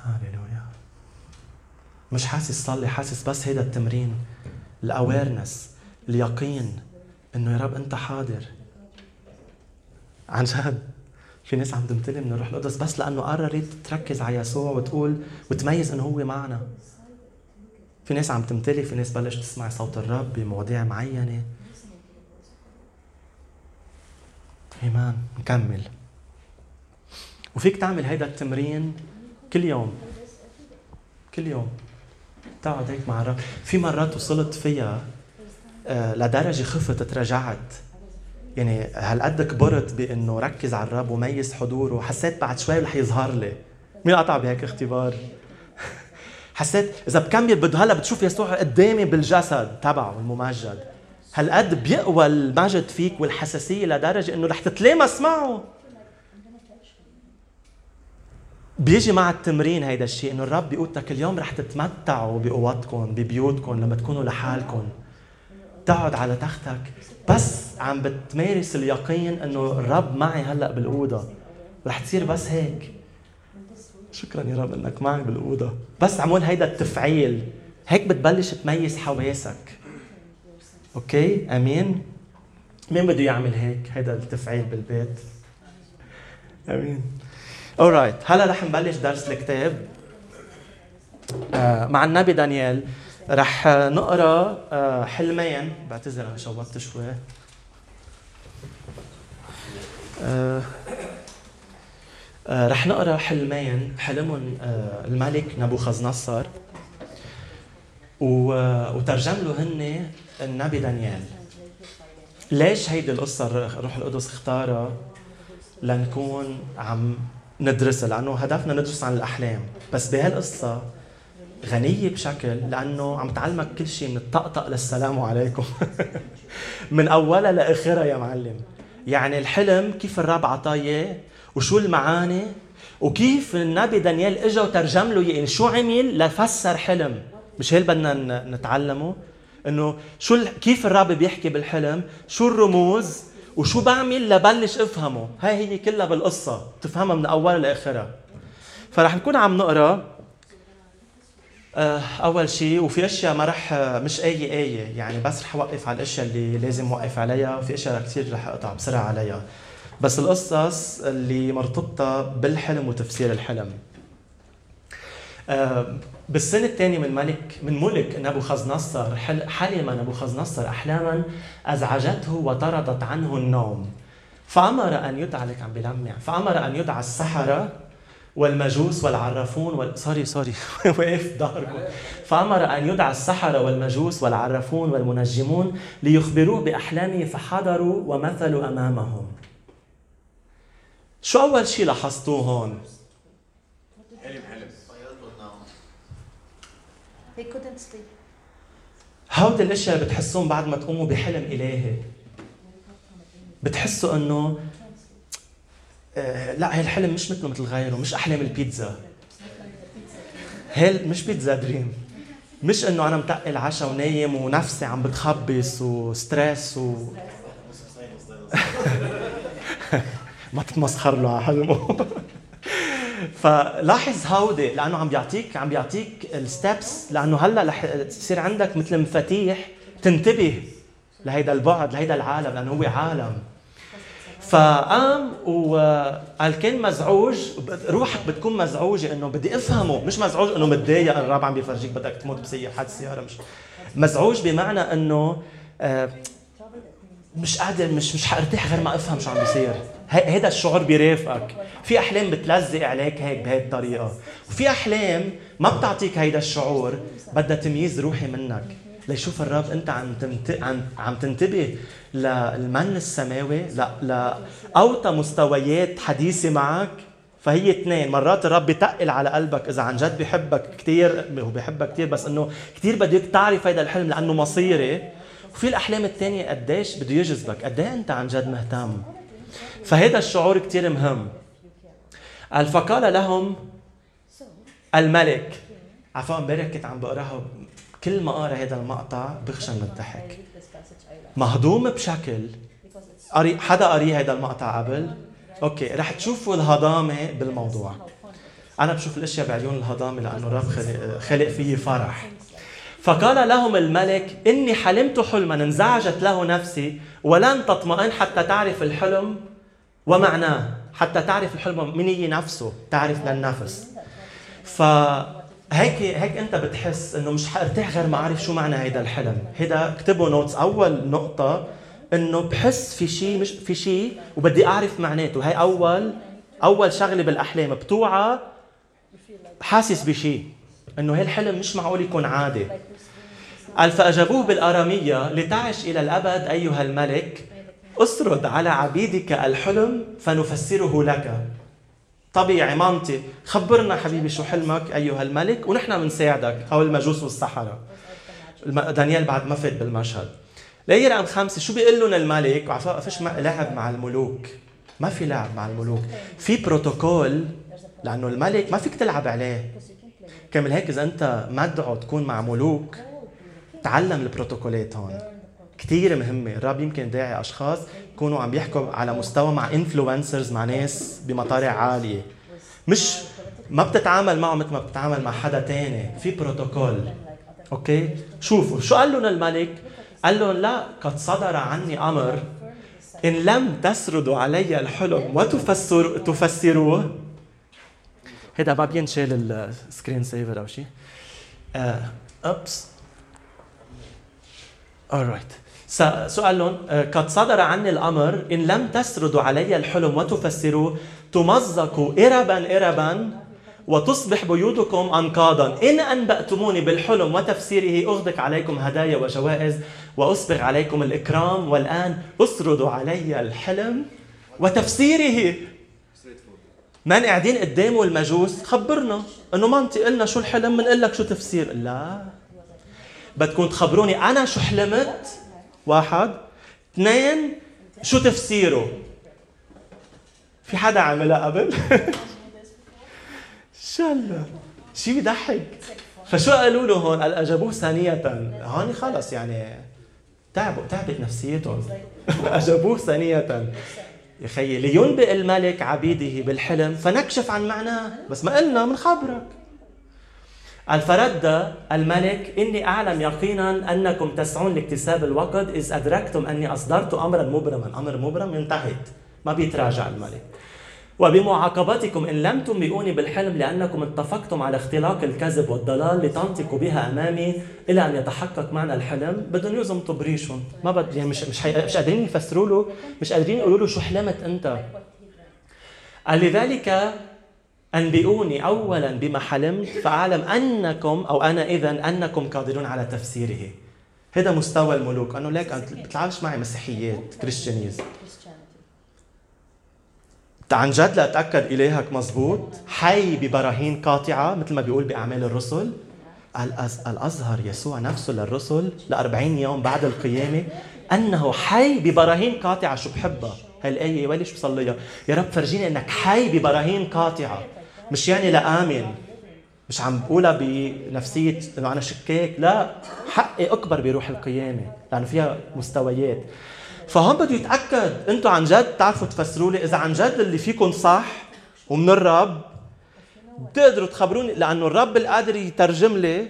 هاليلويا مش حاسس صلي حاسس بس هيدا التمرين الاويرنس اليقين إنه يا رب أنت حاضر. عن جد. في ناس عم تمتلي من الروح القدس بس لأنه قررت تركز على يسوع وتقول وتميز إنه هو معنا. في ناس عم تمتلي في ناس بلش تسمع صوت الرب بمواضيع معينة. إيمان. نكمل. وفيك تعمل هيدا التمرين كل يوم. كل يوم. تقعد هيك مع الرب. في مرات وصلت فيها آه، لدرجة خفت تراجعت. يعني هالقد كبرت بإنه ركز على الرب وميز حضوره. وحسيت بعد شوي رح يظهر لي. مين قطع بهيك اختبار؟ حسيت إذا بكمل بده هلأ بتشوف يسوع قدامي بالجسد تبعه الممجد. هالقد بيقوى المجد فيك والحساسية لدرجة إنه رح تتلامس معه. بيجي مع التمرين هيدا الشيء إنه الرب بيقول اليوم رح تتمتعوا بقوتكم ببيوتكم لما تكونوا لحالكم. تقعد على تختك. بس عم بتمارس اليقين إنه الرب معي هلأ بالاوضه رح تصير بس هيك. شكرا يا رب إنك معي بالاوضه بس عمول هيدا التفعيل. هيك بتبلش تميز حواسك. okay؟ آمين؟ مين بده يعمل هيك؟ هيدا التفعيل بالبيت. آمين. alright هلا رح نبلش درس الكتاب. آه مع النبي دانيال رح نقرأ آه حلمين. بعتذر أنا شوبت شوي. آه رح نقرأ حلمين. حلمهم الملك نبوخذ نصر وترجم له هن النبي دانيال ليش هيدي القصة روح القدس اختارها لنكون عم ندرسها لأنه هدفنا ندرس عن الأحلام. بس بهالقصة غنية بشكل لأنه عم تعلمك كل شيء من الطقطق للسلام عليكم. من أولها لآخرها يا معلم. يعني الحلم كيف الرب عطاه إياه؟ وشو المعاني؟ وكيف النبي دانيال اجى وترجم له يعني شو عمل لفسر حلم؟ مش هيك بدنا نتعلمه؟ إنه شو كيف الرب بيحكي بالحلم؟ شو الرموز؟ وشو بعمل لبلش افهمه؟ هاي هي كلها بالقصة تفهمها من اولها لآخرها. فرح نكون عم نقرأ أول شيء وفي أشياء ما رح مش آية آية. يعني بس رح اوقف على الأشياء اللي لازم اوقف عليها وفي أشياء كثير رح أقطع بسرعة عليها. بس القصص اللي مرتبطة بالحلم وتفسير الحلم. بالسنة الثانية من ملك من ملك نبوخذ نصر حلم نبوخذ نصر أحلاما أزعجته وطردت عنه النوم. فأمر أن يدعى لك عم بلمع. فأمر أن يدعى السحرة والمجوس والعرافون وال... sorry sorry واقف ظهركم فأمر أن يدعى السحرة والمجوس والعرافون والمنجمون ليخبروه بأحلامه فحضروا ومثلوا أمامهم. شو أول شيء لاحظتوه هون؟ حلم حلم They couldn't sleep. هودي الأشياء بتحسون بعد ما تقوموا بحلم إلهي. بتحسوا إنه آه، لا هي الحلم مش مثله مثل غيره مش احلام البيتزا. هي مش بيتزا دريم. مش إنه أنا متقل عشاء ونايم ونفسي عم بتخبص وستريس و ما تتمسخر له على حلمه. فلاحظ هودي لأنه عم بيعطيك عم بيعطيك الستبس لأنه هلأ رح تصير عندك مثل مفاتيح تنتبه لهيدا البعد لهيدا العالم لأنه هو عالم. فقام وقال كان مزعوج روحك بتكون مزعوجة إنه بدي أفهمه مش مزعوج إنه متضايق الرب عم بيفرجيك بدك تموت بسيارة حادث سيارة مش مزعوج بمعنى إنه آه، مش قادر مش مش حارتاح غير ما أفهم شو عم بيصير. هيدا الشعور بيرافقك في أحلام بتلزق عليك هيك بهي الطريقة وفي أحلام ما بتعطيك هيدا الشعور بدها تمييز روحي منك. ليشوف الرب أنت عم عم عم تنتبه للمن السماوي لا لأوطى مستويات حديثة معك. فهي اثنين مرات الرب بيتقل على قلبك إذا عن جد بحبك كثير هو بحبك كثير بس إنه كثير بدك تعرف هذا الحلم لأنه مصيري. وفي الأحلام الثانية قديش بده يجذبك؟ قد إيه أنت عن جد مهتم؟ فهذا الشعور كثير مهم. قال فقال لهم الملك. عفوا امبارح كنت عم بقراها كل ما أقرأ هذا المقطع بغشى من الضحك مهضوم بشكل. قري حدا قري هذا المقطع قبل؟ okay رح تشوفوا الهضامة بالموضوع. أنا بشوف الأشياء بعيون الهضامة لأنه الرب خلق, خلق فيي فرح. فقال لهم الملك إني حلمت حلما انزعجت له نفسي ولن تطمئن حتى تعرف الحلم ومعناه حتى تعرف الحلم من هي نفسه تعرف للنفس. ف هيك هيك انت بتحس إنه مش حارتاح غير ما أعرف شو معنى هيدا الحلم. هيدا اكتبوا نوتس أول نقطة إنه بحس في شيء مش في شيء وبدي أعرف معناته. هي اول أول شغلة بالأحلام بتوعى حاسس بشيء إنه هي الحلم مش معقول يكون عادي. قال فاجابوه بالأرامية لتعش إلى الأبد أيها الملك أسرد على عبيدك الحلم فنفسره لك. طبيعي منطي خبرنا حبيبي شو حلمك أيها الملك ونحن بنساعدك أو المجوس والسحرة دانيال بعد ما فات بالمشهد. الآية رقم خمسة شو بيقول لهم الملك؟ وعفوا فيش لعب مع الملوك؟ ما في لعب مع الملوك. في بروتوكول لأنه الملك ما فيك تلعب عليه. كمل هيك إذا أنت مدعو تكون مع ملوك تعلم البروتوكولات هون. كثير مهمة الرب يمكن داعي أشخاص يكونوا عم بيحكوا على مستوى مع influencers مع ناس بمطارح عالية. مش ما بتتعامل معه مثل ما بتتعامل مع حدا تاني. في بروتوكول okay؟ شوفوا شو قال لهم الملك؟ قال لهم لا قد صدر عني أمر إن لم تسردوا علي الحلم. وتفسر تفسروه. هذا ما بينشال السكرين سيفر أو شيء ابس alright سؤال لهم آه، قد صدر عني الأمر إن لم تسردوا علي الحلم وتفسروه تمزقوا إربا إربا وتصبح بيوتكم أنقاضا. إن أنبأتموني بالحلم وتفسيره أغدق عليكم هدايا وجوائز وأسبغ عليكم الإكرام والآن أسردوا علي الحلم وتفسيره. من قاعدين قدامه المجوس خبرنا إنه منطق قلنا شو الحلم بنقول لك شو تفسير. لا. بدكم تخبروني أنا شو حلمت؟ واحد. اثنين شو تفسيره؟ في حدا عملها قبل؟ شاء شيء بيضحك. فشو قالوا له هون؟ قال أجابوه ثانية. هون خلص يعني تعبوا تعبت نفسيتهم. أجابوه ثانية. يا خيي لينبئ الملك عبيده بالحلم فنكشف عن معناه. بس ما قلنا بنخبرك قال فرد الملك إني أعلم يقينا أنكم تسعون لاكتساب الوقت إذ أدركتم أني أصدرت أمرا مبرما. أمر مبرم ينتهت ما بيتراجع الملك. وبمعاقبتكم إن لم تنبئوني بالحلم لأنكم اتفقتم على اختلاق الكذب والضلال لتنطقوا بها أمامي إلى أن يتحقق معنى الحلم. بدهم يزمطوا بريشهم ما بد يعني مش مش, مش قادرين يفسروا له مش قادرين يقولوا له شو حلمت أنت. لذلك أنبئوني أولا بما حلمت فأعلم أنكم أو أنا إذا أنكم قادرون على تفسيره. هذا مستوى الملوك. أنه ليك أنت بتلعبش معي مسيحيات كريستيانيزم عن جد لأتأكد إلهك مزبوط. حي ببراهين قاطعة مثل ما بيقول بأعمال الرسل. الأزهر يسوع نفسه للرسل ل 40 يوم بعد القيامة. أنه حي ببراهين قاطعة. شو بحبها؟ ويلي شو بصليها؟ يا رب فرجيني أنك حي ببراهين قاطعة. مش يعني لامن مش عم بقولها بنفسية إنه أنا شكاك، لا حقي أكبر بروح القيامة، لأنه فيها مستويات. فهون بده يتأكد أنتم عن جد تعرفوا تفسروا لي إذا عن جد اللي فيكم صح ومن الرب بتقدروا تخبروني لأنه الرب القادر يترجم لي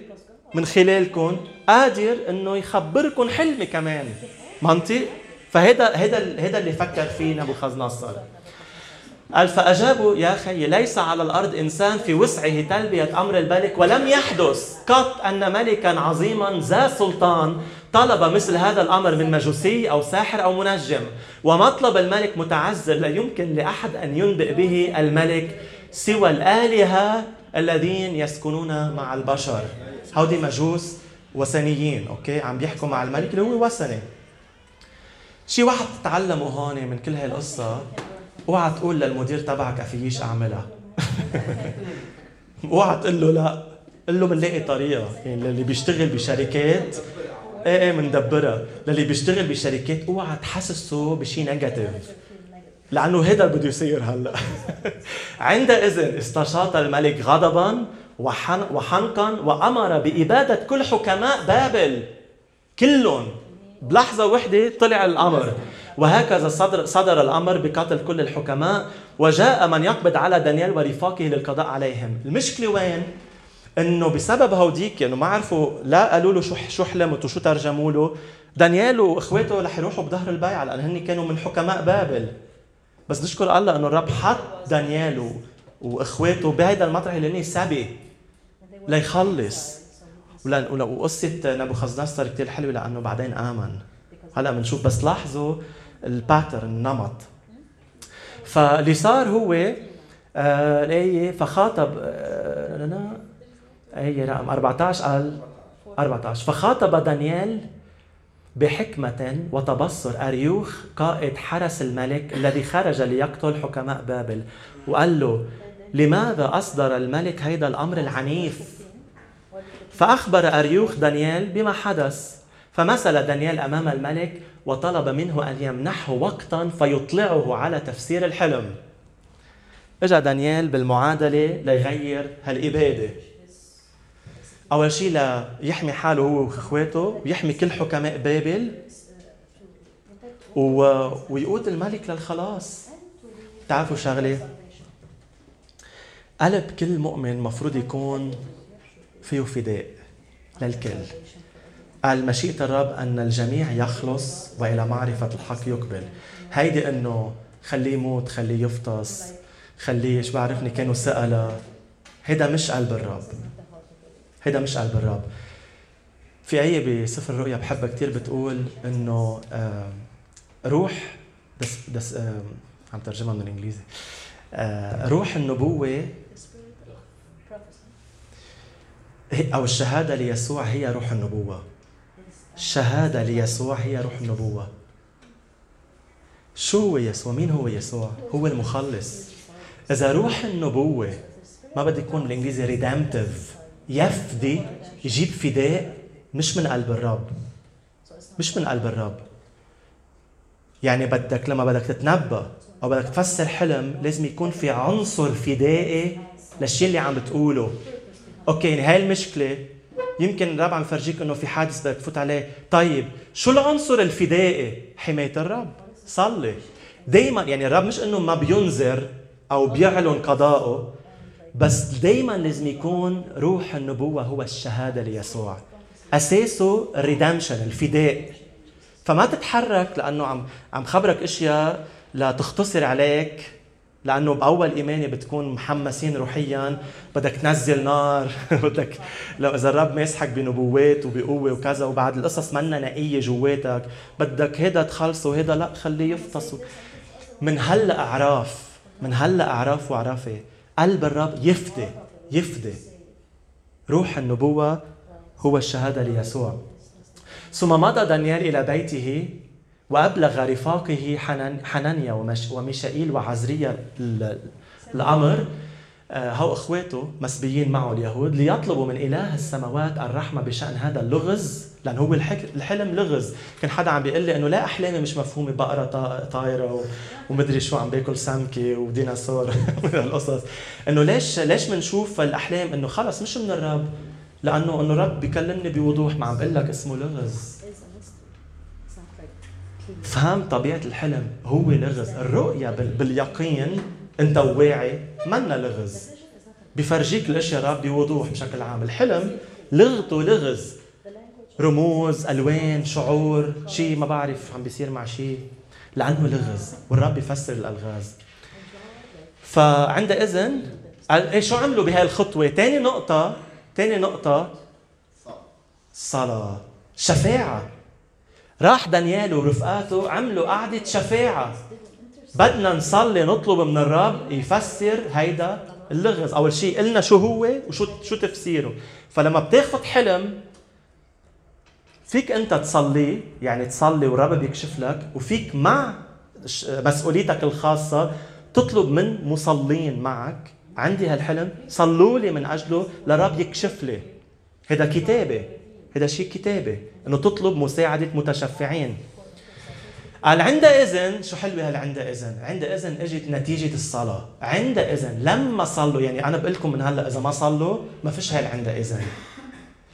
من خلالكم قادر إنه يخبركم حلمي كمان. منطق؟ فهذا هذا هذا اللي فكر فيه نبوخذ نصر قال فأجابوا يا خي ليس على الأرض إنسان في وسعه تلبية أمر الملك ولم يحدث قط أن ملكا عظيما ذا سلطان طلب مثل هذا الأمر من مجوسي أو ساحر أو منجم. ومطلب الملك متعذر لا يمكن لأحد أن ينبئ به الملك سوى الآلهة الذين يسكنون مع البشر. هودي مجوس وثنيين okay؟ عم بيحكوا مع الملك اللي هو وثني شي واحد تتعلموا هون من كل هاي القصة اوعى تقول للمدير تبعك افيش أعملها. اوعى تقول له لا. قل له بنلاقي طريقة. يعني اللي بيشتغل بشركات إيه إيه مندبرها للي بيشتغل بشركات اوعى تحسسه بشي negative لأنه هذا بده يصير هلأ. عندئذ استشاط الملك غضبا وحنقا وأمر بإبادة كل حكماء بابل. كلهم. بلحظة وحدة طلع الأمر. وهكذا صدر, صدر الأمر بقتل كل الحكماء وجاء من يقبض على دانيال ورفاقه للقضاء عليهم. المشكلة وين؟ إنه بسبب هوديك انه ما عرفوا لا قالوا له شو شو حلمت وشو ترجموا له. دانيال وإخواته رح يروحوا بظهر البيعة لأن هن كانوا من حكماء بابل. بس نشكر الله إنه الرب حط دانيال وإخواته بهيدا المطرح اللي هن سبي ليخلص. وقصة نبوخذ نصر كثير حلوة لأنه بعدين آمن. هلأ بنشوف بس لاحظوا ال pattern النمط. فاللي صار هو آه الآية فخاطب آه آية رقم 14 قال 14 فخاطب دانيال بحكمة وتبصر. أريوخ قائد حرس الملك الذي خرج ليقتل حكماء بابل وقال له لماذا أصدر الملك هيدا الأمر العنيف؟ فأخبر أريوخ دانيال بما حدث. فمثل دانيال أمام الملك وطلب منه أن يمنحه وقتا فيطلعه على تفسير الحلم. إجا دانيال بالمعادلة ليغير هالإبادة. أول شيء ليحمي حاله هو وإخواته ويحمي كل حكماء بابل و... ويقود الملك للخلاص. تعرفوا شغلة؟ قلب كل مؤمن مفروض يكون فيه فداء للكل. قال مشيئة الرب أن الجميع يخلص وإلى معرفة الحق يقبل. هيدي أنه خليه يموت خليه يفطس خليه شو بعرفني كانوا سألة. هيدا مش قلب الرب. هيدا مش قلب الرب. في آية بسفر الرؤيا بحبها كثير بتقول إنه روح دس دس عم ترجمها من الإنجليزي. آه، روح النبوة أو الشهادة ليسوع هي روح النبوة. الشهادة ليسوع هي روح النبوة. شو هو يسوع؟ مين هو يسوع؟ هو المخلص. إذا روح النبوة ما بدي يكون بالإنجليزي ريدمتيف يفدي يجيب فداء مش من قلب الرب. مش من قلب الرب. يعني بدك لما بدك تتنبأ أو بدك تفسر حلم لازم يكون في عنصر فدائي للشيء اللي عم بتقوله. OK يعني هاي المشكلة يمكن الرب عم يفرجيك إنه في حادث بدك تفوت عليه. طيب شو العنصر الفدائي حماية الرب؟ صلي. دائما يعني الرب مش إنه ما بينذر أو بيعلن قضاءه بس دائما لازم يكون روح النبوة هو الشهادة ليسوع. أساسه ال redemption الفداء. فما تتحرك لأنه عم عم خبرك أشياء لتختصر عليك. لأنه بأول إيماني بتكون محمسين روحيا بدك تنزل نار بدك لو إذا الرب ماسحك بنبوات وبقوة وكذا وبعد القصص منا نقية جواتك بدك هيدا تخلصه وهيدا لأ خليه يفطس. من هلأ أعراف من هلأ أعراف وعرفه قلب الرب يفدي يفدي. روح النبوة هو الشهادة ليسوع. ثم مضى دانيال إلى بيته وأبلغ رفاقه حنانيا وميشائيل وعزريا الأمر. آه، هو إخواته مسبيين معه اليهود ليطلبوا من إله السماوات الرحمة بشأن هذا اللغز لأن هو الحلم لغز. كان حدا عم بيقول لي إنه لا أحلامي مش مفهومة بقره طايرة ومدري شو عم باكل سمكة وديناصور من هالقصص إنه ليش ليش بنشوف الأحلام إنه خلص مش من الرب؟ لأنه إنه الرب بيكلمني بوضوح ما عم بقول لك اسمه لغز. فهم طبيعة الحلم هو لغز. الرؤية باليقين انت واعي منا لغز. بفرجيك الأشياء رب بوضوح بشكل عام. الحلم لغته لغز. رموز ألوان شعور شيء ما بعرف عم بيصير مع شيء لأنه لغز والرب بيفسر الألغاز. فعندئذ إيه شو عملوا بهاي الخطوة؟ ثاني نقطة ثاني نقطة. صلاة. شفاعة. راح دانيال ورفقاته عملوا قعدة شفاعة. بدنا نصلي نطلب من الرب يفسر هيدا اللغز. أول شيء قلنا شو هو وشو شو تفسيره. فلما بتاخذ حلم فيك أنت تصلي يعني تصلي والرب بيكشف لك وفيك مع مسؤوليتك الخاصة تطلب من مصلين معك. عندي هالحلم صلوا لي من أجله لرب يكشف لي. هذا كتابة. هذا شيء كتابة إنه تطلب مساعدة متشفعين. قال عندئذ شو حلوة هال عندئذ إجت نتيجة الصلاة. عندئذ لما صلوا يعني أنا بقول لكم من هلأ إذا ما صلوا ما فيش هال عندئذ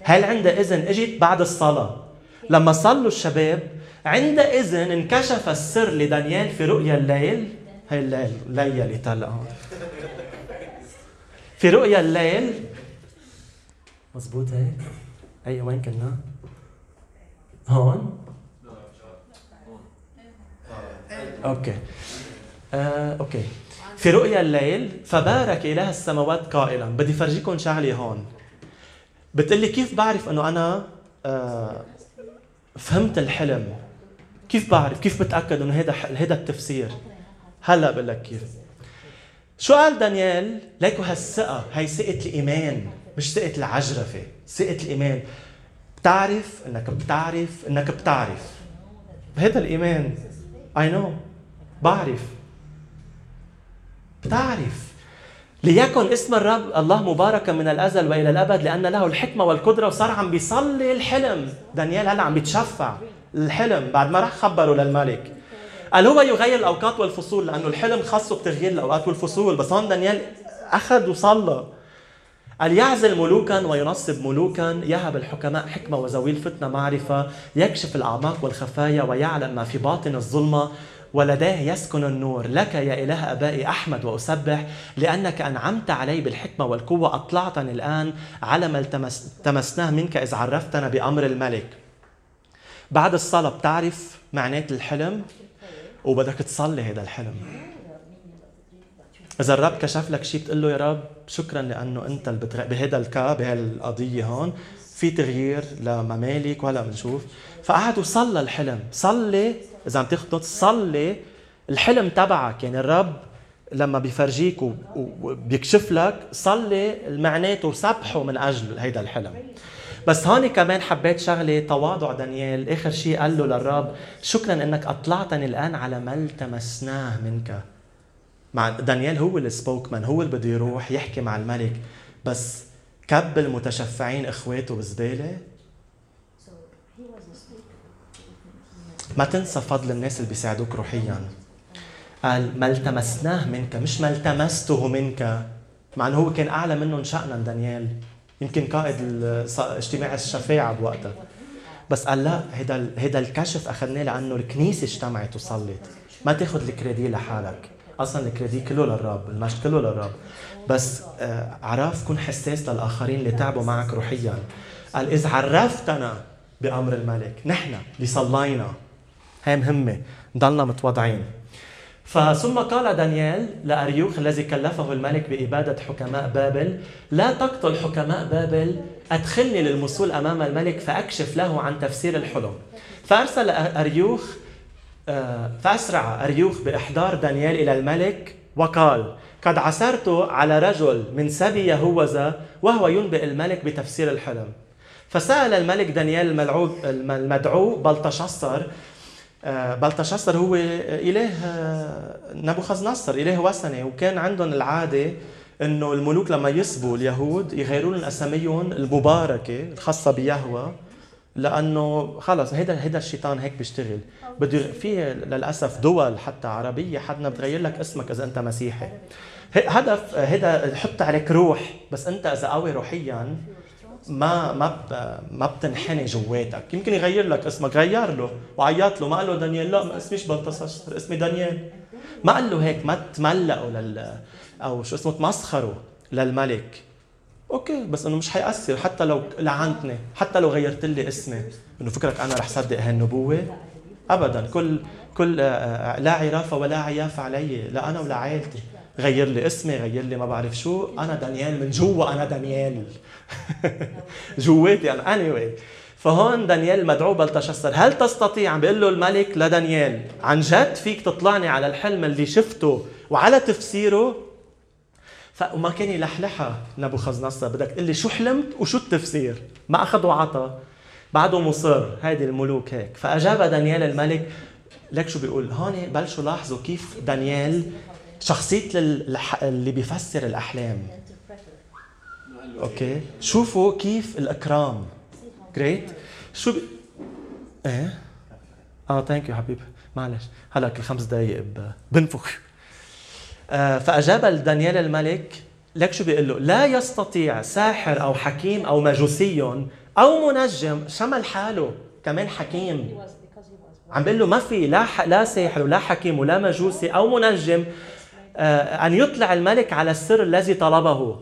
هل عندئذ إجت بعد الصلاة. لما صلوا الشباب عندئذ انكشف السر لدانيال في رؤيا الليل. هي الليل ليلي طلع في رؤيا الليل. مزبوط هيك؟ أي وين كنا هون؟ OK. آه، OK. في رؤيا الليل فبارك إله السماوات قائلا. بدي فرجيكم شغلة هون. بتقلي كيف بعرف إنه أنا آه فهمت الحلم؟ كيف بعرف؟ كيف بتأكد إنه هذا هذا التفسير؟ هلأ بقول لك كيف. شو قال دانيال ليكو هالثقة؟ هي ثقة الإيمان مش ثقة العجرفة. ثقة الإيمان. بتعرف إنك بتعرف إنك بتعرف. هذا الإيمان. اي نو بعرف. بتعرف. ليكن اسم الرب الله مباركا من الأزل وإلى الأبد لأن له الحكمة والقدرة وصار عم بيصلي الحلم. دانيال هلأ عم بيتشفع الحلم بعد ما راح خبره للملك. قال هو يغير الأوقات والفصول لأنه الحلم خاصه بتغيير الأوقات والفصول. بس هون دانيال أخذ وصلى. قال يعزل ملوكا وينصب ملوكا؟ يهب الحكماء حكمة وزوي الفتنة معرفة يكشف الأعماق والخفايا ويعلم ما في باطن الظلمة. ولداه يسكن النور. لك يا إله أبائي أحمد وأسبح لأنك أنعمت علي بالحكمة والقوة. أطلعتني الآن على ما التمسناه منك إذ عرفتنا بأمر الملك. بعد الصلاة بتعرف معنات الحلم؟ وبدك تصلي هذا الحلم. إذا الرب كشف لك شيء بتقول له يا رب شكرا لأنه أنت اللي بتغ... بهذا الكا بهالقضية هون في تغيير لممالك ولا بنشوف فقعد وصلى الحلم. صلي إذا عم تاخذ صلي الحلم تبعك. يعني الرب لما بيفرجيك وبيكشف لك صلي معناته وسبحه من أجل هيدا الحلم. بس هون كمان حبيت شغلة تواضع دانيال. آخر شيء قال له للرب شكرا إنك أطلعتني الآن على ما التمسناه منك. مع دانيال هو السبوكمان هو اللي بده يروح يحكي مع الملك. بس كب المتشفعين إخواته بزباله ما تنسى فضل الناس اللي بيساعدوك روحيا. قال ما التمسناه منك. مش ما التمسته منك. مع إنه هو كان أعلى منهم شأنا دانيال. يمكن قائد اجتماع الشفاعة بوقتها. بس قال لا هيدا هيدا الكشف أخذناه لأنه الكنيسة اجتمعت وصلت. ما تاخذ الكريدي لحالك. أصلا الكريدي كله للرب المجد كله للرب بس آه، عرف كن حساس للآخرين اللي تعبوا معك روحيا. قال اذ عرفتنا بأمر الملك نحن اللي صلينا. هي مهمة نضلنا متواضعين. فثم قال دانيال لأريوخ الذي كلفه الملك بإبادة حكماء بابل لا تقتل حكماء بابل أدخلني للمصول أمام الملك فأكشف له عن تفسير الحلم. فأرسل أريوخ فأسرع أريوخ بإحضار دانيال إلى الملك وقال قد عثرت على رجل من سبي يهوذا وهو ينبئ الملك بتفسير الحلم. فسأل الملك دانيال المدعو بلطشصر آه، بلطشصر هو إله آه، نبوخذ نصر إله وثني وكان عندهم العادة إنه الملوك لما يسبوا اليهود يغيروا لهم أساميهم المباركة الخاصة بيهوى. لأنه خلص هيدا هيدا الشيطان هيك بيشتغل. بده في للأسف دول حتى عربية حدنا بتغير لك اسمك إذا أنت مسيحي. هدف هيدا حط عليك روح. بس أنت إذا قوي روحيا ما ما ما بتنحني جواتك. يمكن يغير لك اسمك غير له. وعيط له ما قال له دانيال لا ما اسميش بلطسشر اسمي دانيال ما قال له هيك ما تملقوا لل أو شو اسمه تمسخروا للملك. OK بس انه مش حيأثر. حتى لو لعنتني حتى لو غيرت لي اسمي انه فكرك أنا رح صدق هالنبوة؟ ابدا. كل كل آه، آه، لا عرافة ولا عياف علي لا أنا ولا عائلتي. غير لي اسمي غير لي ما بعرف شو. أنا دانيال من جوا أنا دانيال. جواتي أنا اني anyway. فهون دانيال مدعو بلتشسر. هل تستطيع؟ عم بيقول له الملك لدانيال. عن جد فيك تطلعني على الحلم اللي شفته وعلى تفسيره؟ فما كان يلحلحها. نبوخذ بدك تقول لي شو حلمت وشو التفسير؟ ما أخذ وعطى. بعده مصر هيدي الملوك هيك. فأجاب دانيال الملك لك شو بيقول؟ هون بلشوا لاحظوا كيف دانيال شخصية اللي بيفسر الأحلام. OK. شوفوا كيف الإكرام. جريت شو بي... إيه؟ آه thank you حبيبي. معلش. هلأ كل خمس دقائق بنفخ. فأجاب دانيال الملك لك شو بيقول له؟ لا يستطيع ساحر أو حكيم أو مجوسي أو منجم. شمل حاله كمان حكيم. عم بيقول له ما في لا لا ساحر ولا حكيم ولا مجوسي أو منجم آه، أن يطلع الملك على السر الذي طلبه.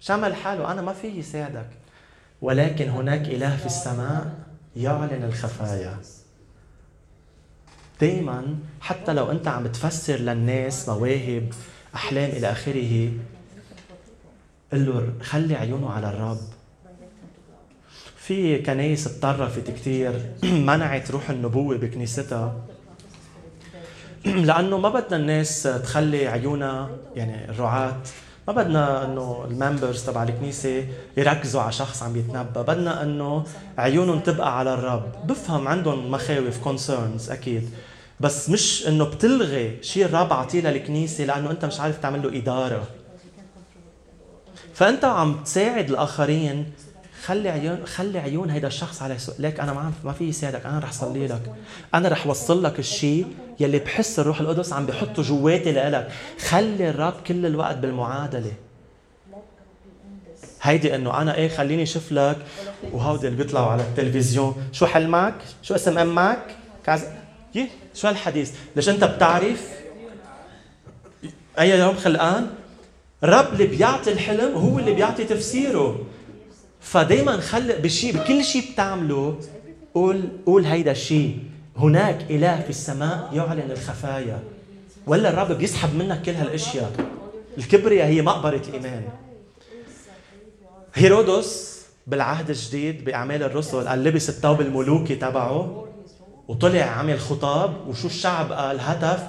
شمل حاله أنا ما في يساعدك. ولكن هناك إله في السماء يعلن الخفايا. دائما حتى لو أنت عم تفسر للناس مواهب أحلام إلى آخره قل له خلي عيونه على الرب. في كنايس تطرفت كثير منعت روح النبوة بكنيستها. لأنه ما بدنا الناس تخلي عيونها يعني الرعاة ما بدنا إنه الممبرز تبع الكنيسة يركزوا على شخص عم يتنبأ. بدنا إنه عيونهم تبقى على الرب. بفهم عندهم مخاوف كونسيرنز أكيد. بس مش إنه بتلغي شيء الرب عطيه للكنيسة لأنه أنت مش عارف تعمل له إدارة. فأنت عم تساعد الآخرين خلي عيون خلي عيون هيدا الشخص على سوق ليك أنا ما ما في يساعدك أنا رح صلي لك. أنا رح وصل لك الشيء يلي بحس الروح القدس عم بحطه جواتي لإلك. خلي الرب كل الوقت بالمعادلة. هيدي إنه أنا إيه خليني أشوف لك. وهودي اللي بيطلعوا على التلفزيون. شو حلمك شو اسم أمك كذا يه شو هالحديث؟ ليش أنت بتعرف؟ أي يوم خلقان؟ الرب اللي بيعطي الحلم هو اللي بيعطي تفسيره. فدايما خلق بشيء بكل شيء بتعمله قول قول هيدا الشيء هناك إله في السماء يعلن الخفايا. ولا الرب بيسحب منك كل هالأشياء. الكبرياء هي مقبرة الإيمان. هيرودس بالعهد الجديد بأعمال الرسل قال لبس الثوب الملوكي تبعه وطلع عمل خطاب وشو الشعب قال؟ هتف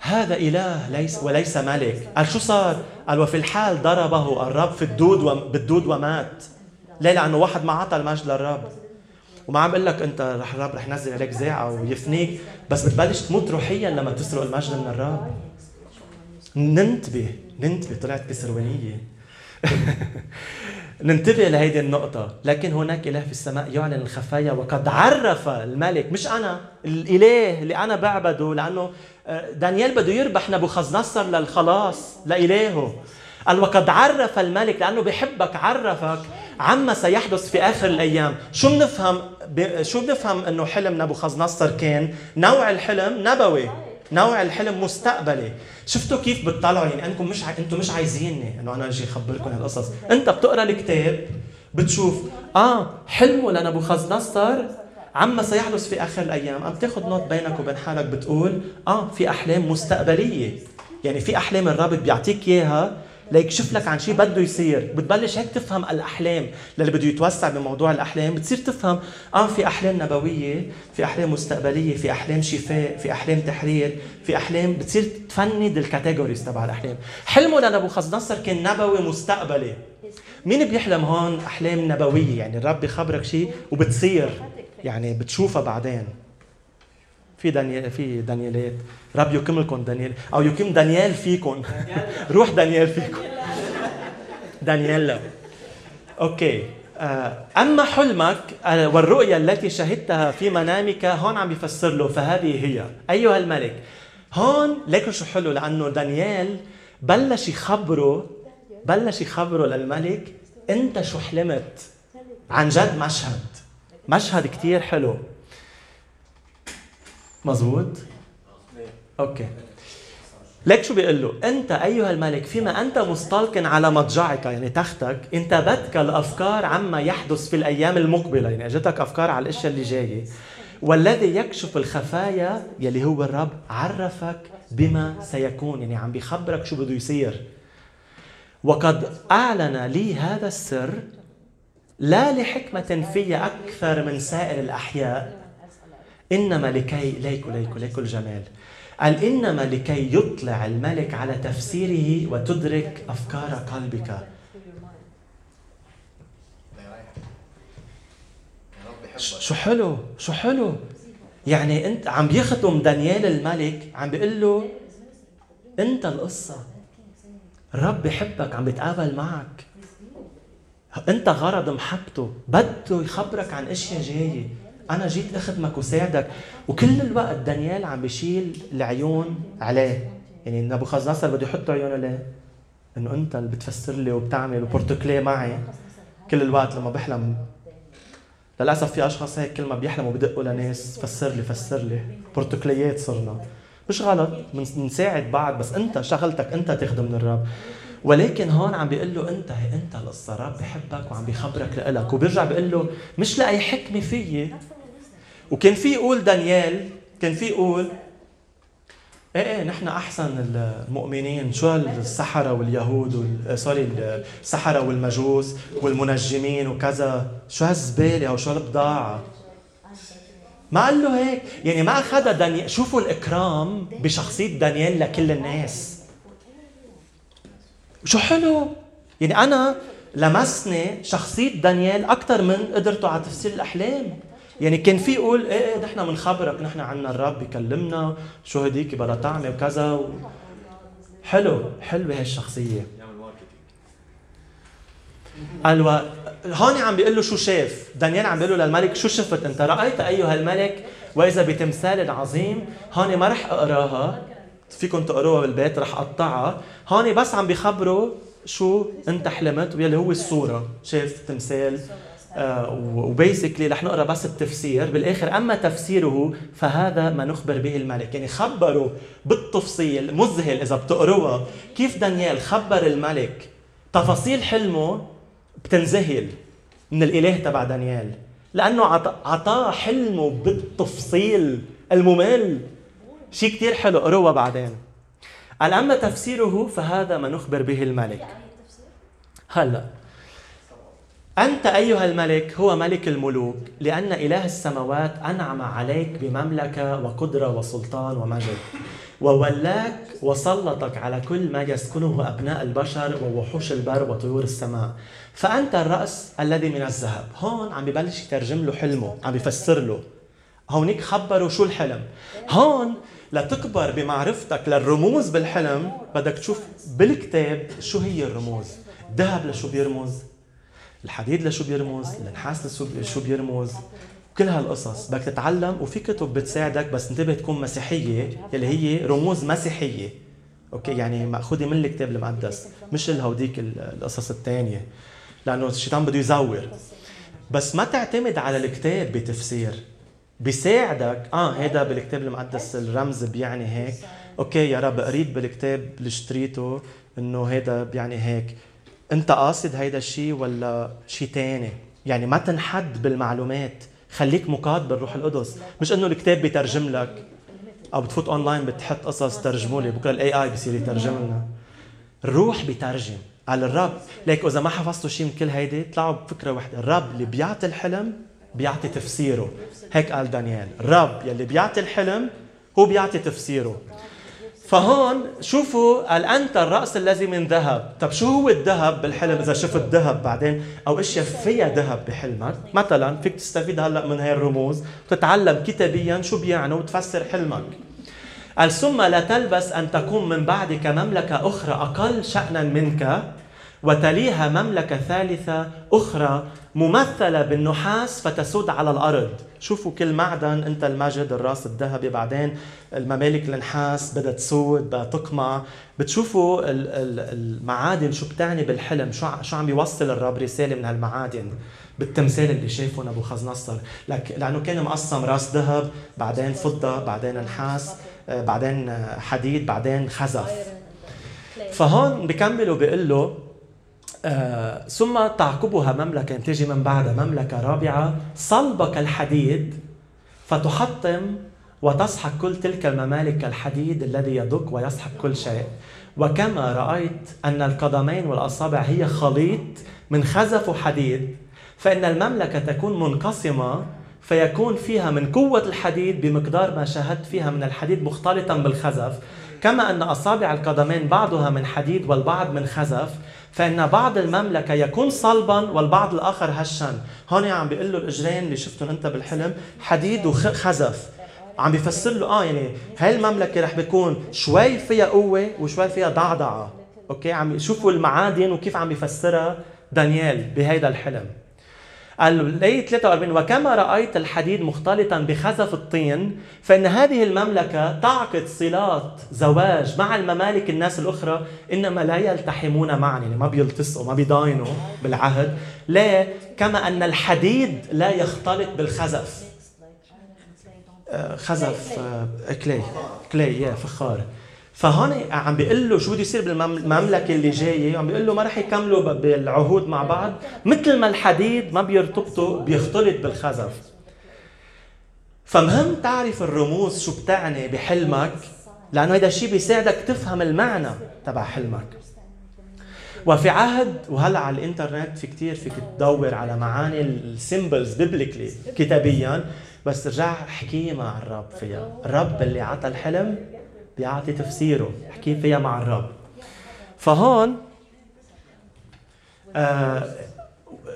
هذا إله ليس وليس ملك. قال شو صار؟ قال وفي الحال ضربه الرب في الدود بالدود ومات. ليه؟ لأنه واحد ما عطى المجد للرب وما عم بقول لك أنت رح الرب رح ينزل عليك زاعة ويفنيك بس بتبلش تموت روحيا لما تسرق المجد من الرب. ننتبه ننتبه. طلعت كسروانيه ننتبه لهيدي النقطة، لكن هناك إله في السماء يعلن الخفايا وقد عرف الملك. مش أنا، الإله اللي أنا بعبده لأنه آه، دانيال بده يربح نبوخذ نصر للخلاص لإلهه. قال وقد عرف الملك لأنه بحبك عرفك. عما سيحدث في آخر الأيام؟ شو بنفهم ب... شو بنفهم أنه حلم نبوخذ نصر كان؟ نوع الحلم نبوي. نوع الحلم مستقبلي. شفتوا كيف بتطلعوا؟ يعني أنكم مش ع... أنتم مش عايزيني إنه أنا أجي أخبركم هالقصص. أنت بتقرأ الكتاب بتشوف آه حلمه لنبوخذ نصر عما سيحدث في آخر الأيام. عم تاخذ نوت بينك وبين حالك بتقول آه في أحلام مستقبلية. يعني في أحلام الرب بيعطيك إياها ليكشف لك عن شيء بده يصير. بتبلش هيك تفهم الأحلام. للي بده يتوسع بموضوع الأحلام بتصير تفهم. آه في أحلام نبوية في أحلام مستقبلية في أحلام شفاء في أحلام تحرير في أحلام بتصير تفند الكاتيجوريز تبع الأحلام. حلمه لنبوخذ نصر كان نبوي مستقبلي. مين بيحلم هون أحلام نبوية؟ يعني الرب بيخبرك شيء وبتصير. يعني بتشوفها بعدين. في دانيال في دانيالات. رب يكملكم دانيال. أو يكم دانيال فيكم. روح دانيال فيكم. دانييلا أوكي. آه، أما حلمك آه، والرؤيا التي شهدتها في منامك هون عم بيفسر له فهذه هي. أيها الملك هون ليكوا شو حلو لأنه دانيال بلش يخبره بلش يخبره للملك أنت شو حلمت؟ عن جد مشهد. مشهد كتير حلو. مزبوط أوكي. ليك شو بيقول له؟ أنت أيها الملك فيما أنت مستلقن على مضجعك يعني تختك انتابتك الافكار عما يحدث في الأيام المقبلة. يعني أجتك أفكار على الأشياء اللي جاية. والذي يكشف الخفايا يلي هو الرب عرفك بما سيكون. يعني عم بيخبرك شو بده يصير. وقد أعلن لي هذا السر لا لحكمة في أكثر من سائر الأحياء. إنما لكي ليكو ليكو ليكو الجمال. قال إنما لكي يطلع الملك على تفسيره وتدرك أفكار قلبك. شو حلو؟ شو حلو؟ يعني أنت عم بيخدم دانيال الملك عم بيقول له أنت القصة. الرب بحبك عم بيتقابل معك. أنت غرض محبته. بده يخبرك عن أشياء جاية. أنا جيت اخدمك وساعدك وكل الوقت دانيال عم بيشيل العيون عليه. يعني نبوخذ بده يحط عيونه عليه. إنه أنت اللي بتفسر لي وبتعمل وبورتوكلي معي. كل الوقت لما بحلم. للأسف في أشخاص هيك كل ما بيحلموا بدقوا لناس. فسر لي فسر لي. بورتوكليات صرنا. مش غلط. بنساعد بعض. بس أنت شغلتك أنت تخدم من الرب. ولكن هون عم بيقول له أنت هي أنت القصة رب بحبك وعم بيخبرك لإلك. وبيرجع بيقول له مش لأي حكمة فيي. وكان في يقول دانيال كان في يقول إيه إيه نحن أحسن المؤمنين شو السحره واليهود وال... سوري السحرة والمجوس والمنجمين وكذا شو هالزبالة أو شو هالبضاعة؟ ما قال له هيك يعني ما اخذها دانيال شوفوا الإكرام بشخصية دانيال لكل الناس. شو حلو؟ يعني أنا لمسني شخصية دانيال أكثر من قدرته على تفسير الأحلام. يعني كان في يقول إيه إيه نحن بنخبرك نحن عنا الرب بكلمنا شو هديك بدها تعمل وكذا. و... حلو حلوة هالشخصيه قال. هون عم بيقول له شو شاف دانيال عم بيقول له للملك شو شفت أنت؟ رأيت أيها الملك وإذا بتمثال عظيم هون ما رح أقراها فيكم تقروها بالبيت رح أقطعها. هون بس عم بيخبروا شو أنت حلمت واللي هو الصورة. شاف تمثال؟ وبيسكلي رح نقرأ بس التفسير. بالآخر أما تفسيره فهذا ما نخبر به الملك. يعني خبروا بالتفصيل مذهل إذا بتقروها كيف دانيال خبر الملك؟ تفاصيل حلمه بتنذهل من الإله تبع دانيال لأنه عطاه حلمه بالتفصيل الممل. شيء كثير حلو قروها بعدين. قال أما تفسيره فهذا ما نخبر به الملك. هلا أنت أيها الملك هو ملك الملوك لأن إله السماوات أنعم عليك بمملكة وقدرة وسلطان ومجد. وولاك وسلطك على كل ما يسكنه أبناء البشر ووحوش البر وطيور السماء. فأنت الرأس الذي من الذهب. هون عم ببلش يترجم له حلمه عم بيفسر له. هونيك خبروا شو الحلم. هون لتكبر بمعرفتك للرموز بالحلم بدك تشوف بالكتاب شو هي الرموز. ذهب لشو بيرمز؟ الحديد لشو بيرمز النحاس لشو بيرمز كل هالقصص بدك تتعلم وفي كتب بتساعدك بس انتبه تكون مسيحية يلي هي رموز مسيحية. OK؟ يعني مأخوذة من الكتاب المقدس مش الهوديك القصص الثانية لأنه الشيطان بده يزور. بس ما تعتمد على الكتاب بتفسير. بيساعدك. آه هيدا بالكتاب المقدس الرمز بيعني هيك. أوكي؟ يا رب قريت بالكتاب اللي اشتريته إنه هيدا بيعني هيك. انت قاصد هيدا الشيء ولا شيء ثاني يعني ما تنحد بالمعلومات. خليك مقاد بالروح القدس. مش إنه الكتاب بيترجم لك أو بتفوت اونلاين بتحط قصص ترجموا لي بكره ال AI بصير يترجم لنا. الروح بيترجم على الرب. ليك إذا ما حفظتوا شيء من كل هيدي طلعوا بفكرة وحده الرب اللي بيعطي الحلم بيعطي تفسيره. هيك قال دانيال. الرب يلي بيعطي الحلم هو بيعطي تفسيره. فهون شوفوا قال أنت الرأس الذي من ذهب؟ طب شو هو الذهب بالحلم؟ إذا شفت ذهب بعدين أو اشياء فيها ذهب بحلمك؟ مثلا فيك تستفيد هلأ من هاي الرموز وتتعلم كتابيا شو بيعنوا وتفسر حلمك. قال ثم لا تلبس أن تكون من بعدك مملكة أخرى أقل شانا منك؟ وتليها مملكة ثالثة أخرى ممثلة بالنحاس فتسود على الأرض. شوفوا كل معدن أنت المجد الراس الذهبي بعدين الممالك النحاس بدها تسود بدها تقمع. بتشوفوا المعادن شو بتعني بالحلم شو شو عم يوصل الرب رسالة من هالمعادن؟ بالتمثال اللي شافه نبوخذ نصر لك لأنه كان مقسم راس ذهب بعدين فضة بعدين نحاس بعدين حديد بعدين خزف. فهون بكملوا بيقول له آه ثم تعقبها مملكة تجي من بعدها مملكة رابعة صلبة كالحديد فتحطم وتسحق كل تلك الممالك كالحديد الذي يدق ويسحق كل شيء. وكما رأيت أن القدمين والأصابع هي خليط من خزف وحديد فإن المملكة تكون منقسمة فيكون فيها من قوة الحديد بمقدار ما شاهدت فيها من الحديد مختلطا بالخزف. كما أن أصابع القدمين بعضها من حديد والبعض من خزف فإن بعض المملكة يكون صلبا والبعض الآخر هشا. هون عم بيقول له الإجرين اللي شفتهم أنت بالحلم حديد وخزف عم بيفسر له آه يعني هاي المملكة رح بيكون شوي فيها قوة وشوي فيها ضعضعة. أوكي؟ عم يشوفوا المعادن وكيف عم يفسرها دانيال بهيدا الحلم. قال الآية 43 وكما رأيت الحديد مختلطا بخزف الطين فإن هذه المملكة تعقد صلات زواج مع الممالك الناس الأخرى إنما لا يلتحمون معا. يعني ما بيلتصقوا ما بيضاينوا بالعهد. ليه؟ كما أن الحديد لا يختلط بالخزف. آه، خزف كلي كلي يا فخار. فهون عم بيقول له شو بده يصير بالمملكة اللي جاية. عم بيقول له ما رح يكملوا بالعهود مع بعض. مثل ما الحديد ما بيرتبطوا بيختلط بالخزف. فمهم تعرف الرموز شو بتعني بحلمك لأنه هذا الشيء بيساعدك تفهم المعنى تبع حلمك. وفي عهد وهلأ على الإنترنت في كتير فيك تدور على معاني ال symbols biblically كتابيا. بس رجع احكي مع الرب فيها. الرب اللي عطى الحلم بيعطي تفسيره احكي فيها مع الرب. فهون آه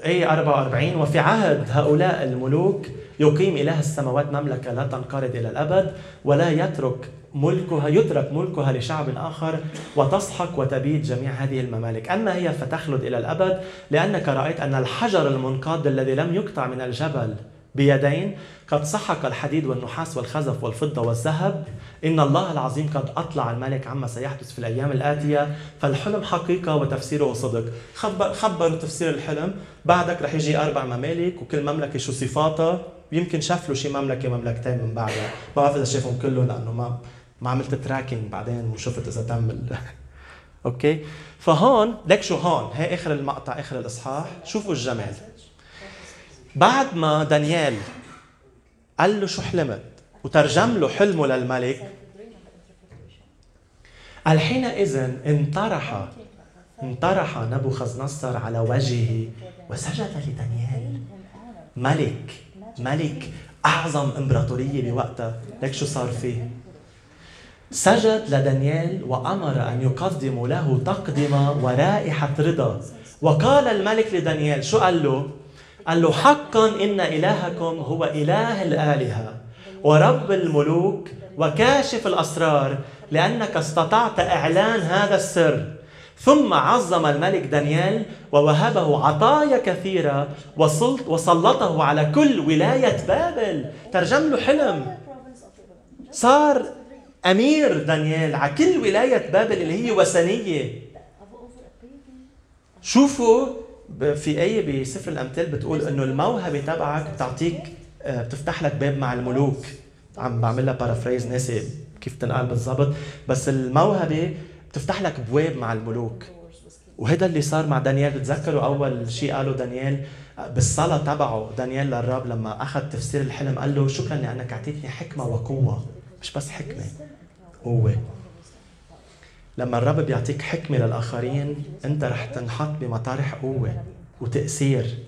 اي 44 وفي عهد هؤلاء الملوك يقيم إله السماوات مملكة لا تنقرض إلى الأبد ولا يترك ملكها يترك ملكها لشعب آخر وتسحق وتبيد جميع هذه الممالك، أما هي فتخلد إلى الأبد لأنك رأيت أن الحجر المنقاد الذي لم يقطع من الجبل بيدين قد سحق الحديد والنحاس والخزف والفضة والذهب. إن الله العظيم قد أطلع الملك عما سيحدث في الأيام الآتية. فالحلم حقيقة وتفسيره صدق. خبر خبروا تفسير الحلم. بعدك رح يجي أربع ممالك وكل مملكة شو صفاتها. يمكن شاف له شي مملكة مملكتين من بعدها. ما بعرف إذا شافهم كلهم لأنه ما ما عملت tracking بعدين وشفت إذا تم OK؟ فهون ليك شو هون؟ هي آخر المقطع آخر الإصحاح. شوفوا الجمال. بعد ما دانيال قال له شو حلمت؟ وترجم له حلمه للملك. قال حينئذ انطرح انطرح نبوخذ نصر على وجهه وسجد لدانيال. ملك ملك أعظم إمبراطورية بوقتها. لك شو صار فيه؟ سجد لدانيال وأمر أن يقدموا له تقدمة ورائحة رضا. وقال الملك لدانيال شو قال له؟ قال له حقا إن إلهكم هو إله الآلهة ورب الملوك وكاشف الأسرار لأنك استطعت إعلان هذا السر. ثم عظم الملك دانيال ووهبه عطايا كثيرة وسلطه على كل ولاية بابل. ترجم له حلم. صار أمير دانيال على كل ولاية بابل اللي هي وثنية. شوفوا في آية بسفر الأمثال بتقول إنه الموهبة تبعك بتعطيك آه، بتفتح لك باب مع الملوك. عم بعملها بارافريز ناسي كيف تنقال بالضبط. بس الموهبة بتفتح لك ابواب مع الملوك. وهذا اللي صار مع دانيال. بتذكروا أول شيء قاله دانيال؟ بالصلاة تبعه دانيال للرب لما أخذ تفسير الحلم قال له شكرا لأنك أعطيتني حكمة وقوة. مش بس حكمة قوة. لما الرب بيعطيك حكمة للآخرين أنت رح تنحط بمطارح قوة وتأثير.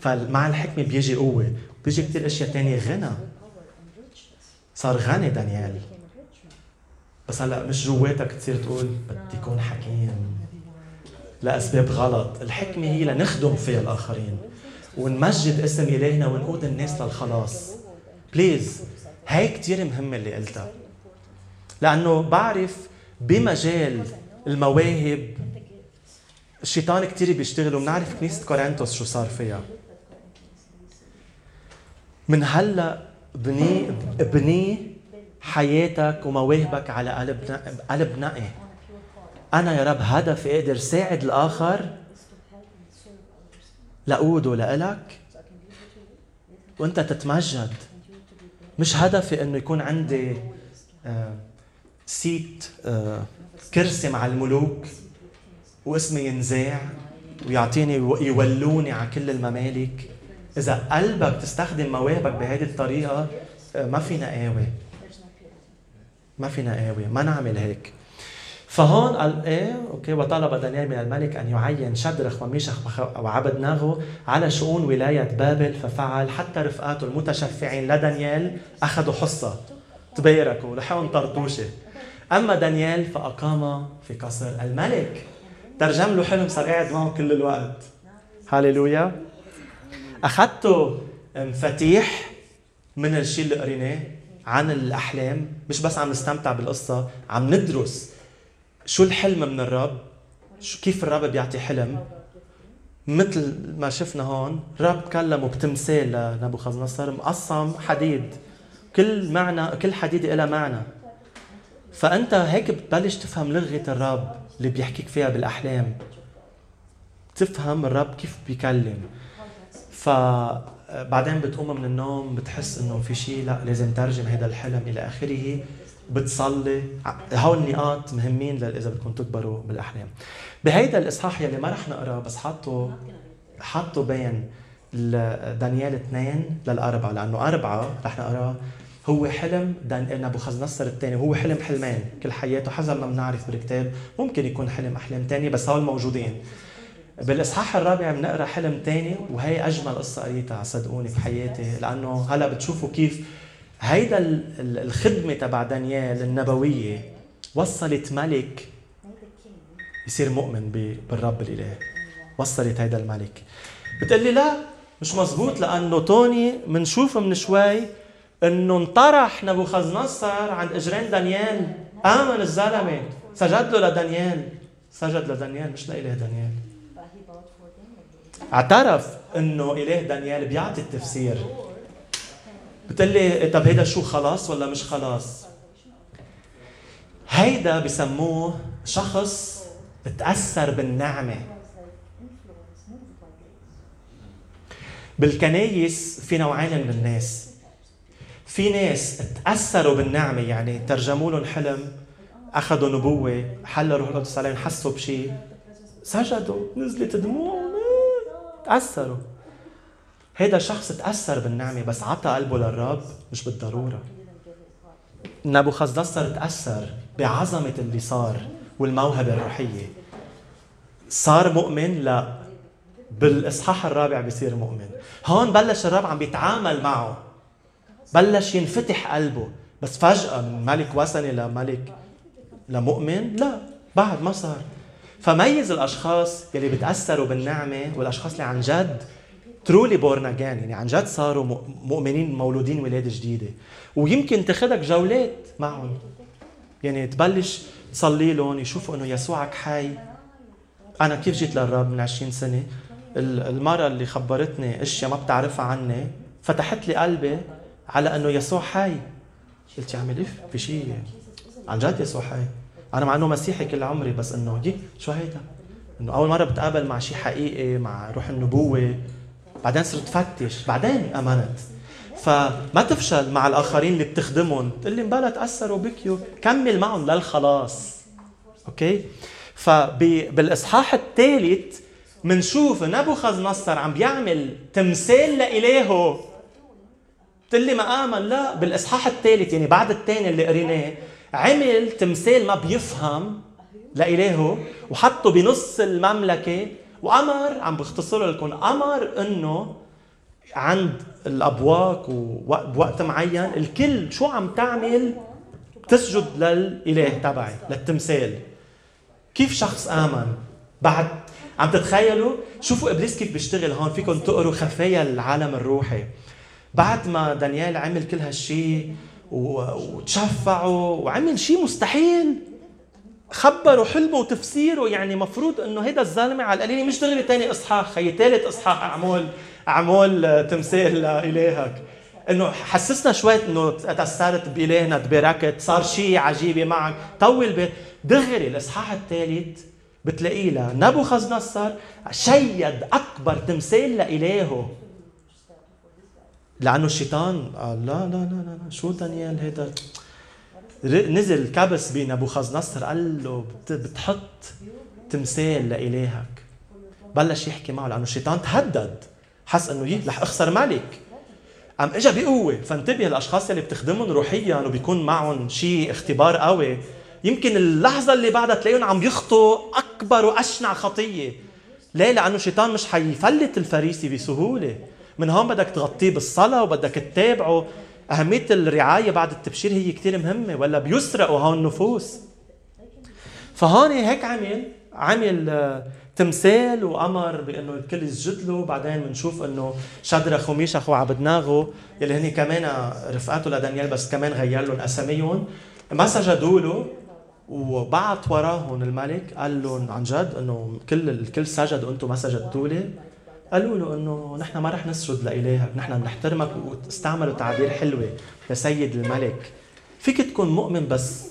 فمع الحكمة بيجي قوة. بيجي كثير أشياء تانية. غنى. صار غني دانيال. بس هلأ مش جواتك تصير تقول بدي أكون حكيم. لأسباب غلط. الحكمة هي لنخدم فيها الآخرين. ونمجد اسم إلهنا ونقود الناس للخلاص. بليز هاي كتير مهمة اللي قلتها. لأنه بعرف بمجال المواهب. الشيطان كثير بيشتغل وبنعرف كنيسة كورنثوس شو صار فيها. من هلا بني بني حياتك ومواهبك على قلب قلب نقي أنا يا رب هدفي أقدر ساعد الآخر لاقوده لإلك وأنت تتمجد. مش هدفي إنه يكون عندي آه، سيت آه، كرسي مع الملوك واسمي ينزاع ويعطيني يولوني على كل الممالك. إذا قلبك تستخدم مواهبك بهذه الطريقة آه، ما فينا قاوي ما فينا قاوي ما نعمل هيك. فهون قال إيه أوكي وطلب دانيال من الملك أن يعين شدرخ وميشخ وعبد ناغو على شؤون ولاية بابل ففعل حتى رفقاته المتشفعين لدانيال أخذوا حصة. تباركوا لحقهم طرطوشه أما دانيال فأقام في قصر الملك. ترجم له حلم صار قاعد معه كل الوقت. هاليلويا. اخذته مفاتيح من الشيء اللي قريناه عن الأحلام مش بس عم نستمتع بالقصة عم ندرس شو الحلم من الرب شو كيف الرب بيعطي حلم. مثل ما شفنا هون الرب كلمه بتمثال لنبوخذ نصر مقسم حديد. كل معنى كل حديدة لها معنى. فأنت هيك بتبلش تفهم لغة الرب اللي بيحكيك فيها بالأحلام. تفهم الرب كيف بيكلم. فبعدين بتقوم من النوم بتحس إنه في شيء لا لازم ترجم هذا الحلم إلى آخره. بتصلي. هول النقاط مهمين إذا بدكم تكبروا بالأحلام. بهيدا الإصحاح يلي ما رح نقراه بس حطوا حطوا بين دانيال اثنين للأربعة لأنه أربعة رح نقراه هو حلم نبوخذ نصر الثاني هو حلم حلمين كل حياته حسب ما بنعرف بالكتاب ممكن يكون حلم أحلام ثانية بس هول موجودين. بالإصحاح الرابع بنقرأ حلم ثاني وهي أجمل قصة قريتها صدقوني بحياتي لأنه هلأ بتشوفوا كيف هيدا الخدمة تبع دانيال النبوية وصلت ملك يصير مؤمن بالرب الإله. وصلت هيدا الملك. بتقلي لا مش مزبوط لأنه توني بنشوف من شوي انه انطرح نبوخذ نصر عند إجرين دانيال. آمن الزلمة. سجد له لدانيال. سجد لدانيال مش لاله دانيال. اعترف إنه اله دانيال بيعطي التفسير. بتقول لي طب هيدا شو خلاص ولا مش خلاص؟ هيدا بسموه شخص تأثر بالنعمة. بالكنايس في نوعين من الناس. في ناس تأثروا بالنعمة يعني ترجموا لهم حلم أخذوا نبوة حل روح القدس عليهم حسوا بشيء سجدوا نزلت دموع تأثروا. هذا شخص تأثر بالنعمة بس عطى قلبه للرب مش بالضرورة. نبوخذ نصر تأثر بعظمة اللي صار والموهبة الروحية. صار مؤمن لا بالإصحاح الرابع بيصير مؤمن. هون بلش الرب عم بيتعامل معه. بلش ينفتح قلبه. بس فجأة من ملك وثني لملك لمؤمن؟ لا بعد ما صار. فميز الأشخاص يلي بتأثروا بالنعمة والأشخاص اللي عن جد truly born again يعني عن جد صاروا مؤمنين مولودين ولاده جديدة. ويمكن تاخذك جولات معهم. يعني تبلش تصلي لهم يشوفوا إنه يسوعك حي. أنا كيف جيت للرب من 20 سنة؟ المرة اللي خبرتني أشياء ما بتعرفها عني فتحت لي قلبي على أنه يسوع حي. قلت يا عمي ليك في شيء عن جد يسوع حي. أنا مع أنه مسيحي كل عمري بس إنه جي شو هيدا؟ إنه أول مرة بتقابل مع شيء حقيقي مع روح النبوة. بعدين صرت فتش. بعدين امنت فما تفشل مع الآخرين اللي بتخدمهم. تقول لي مبلا تأثروا بكيوا. كمل معهم للخلاص. أوكي؟ فبالاصحاح الثالث منشوف نبوخذ نصر عم بيعمل تمثال لإلهه. بتقول لي ما آمن لا بالإصحاح الثالث يعني بعد الثاني اللي قريناه عمل تمثال ما بيفهم لإلهه وحطه بنص المملكة وأمر عم بختصر لكم أمر إنه عند الأبواق وبوقت معين الكل شو عم تعمل؟ تسجد للإله تبعي للتمثال. كيف شخص آمن؟ بعد عم تتخيلوا؟ شوفوا إبليس كيف بيشتغل هون فيكم تقروا خفايا العالم الروحي. بعد ما دانيال عمل كل هالشيء وتشفعوا وعمل شيء مستحيل خبروا حلمه وتفسيره يعني مفروض إنه هيدا الزلمة على القليلة مش دغري تاني إصحاح خي ثالث إصحاح اعمل اعمل تمثال لالهك إنه حسسنا شوي إنه تاثرت بإلهنا تباركت صار شيء عجيبة معك طول بال دغري الإصحاح الثالث بتلاقيه لنبوخذ نصر شيد أكبر تمثال لإلهه. لأنه الشيطان قال لا لا لا لا شو دانيال هيدا؟ نزل كبس بنبوخذ نصر قال له بتحط تمثال لإلهك. بلش يحكي معه لأنه الشيطان تهدد حس إنه يي رح أخسر ملك عم اجى بقوة فانتبه الاشخاص اللي بتخدمهم روحيا وبيكون معهم شيء اختبار قوي. يمكن اللحظة اللي بعدها تلاقيهم عم يخطوا أكبر وأشنع خطية. ليه؟ لأنه الشيطان مش حيفلت الفريسي بسهولة. من هون بدك تغطيه بالصلاة وبدك تتابعه. أهمية الرعاية بعد التبشير هي كتير مهمة ولا بيسرقوا هون النفوس. فهون هيك عمل عمل آه، تمثال وأمر بإنه الكل يسجد له بعدين بنشوف إنه شدرخ وميشخ وعبدناغو يلي هن كمان رفقاته لدانيال بس كمان غير لهم أساميهم. ما سجدوا له وبعت وراهم الملك قال لهم عن جد إنه كل الكل سجد وأنتم ما سجدتوا لي. قالوا له إنه نحن ما رح نسجد لإلهك، نحن بنحترمك واستعملوا تعابير حلوة يا سيد الملك. فيك تكون مؤمن بس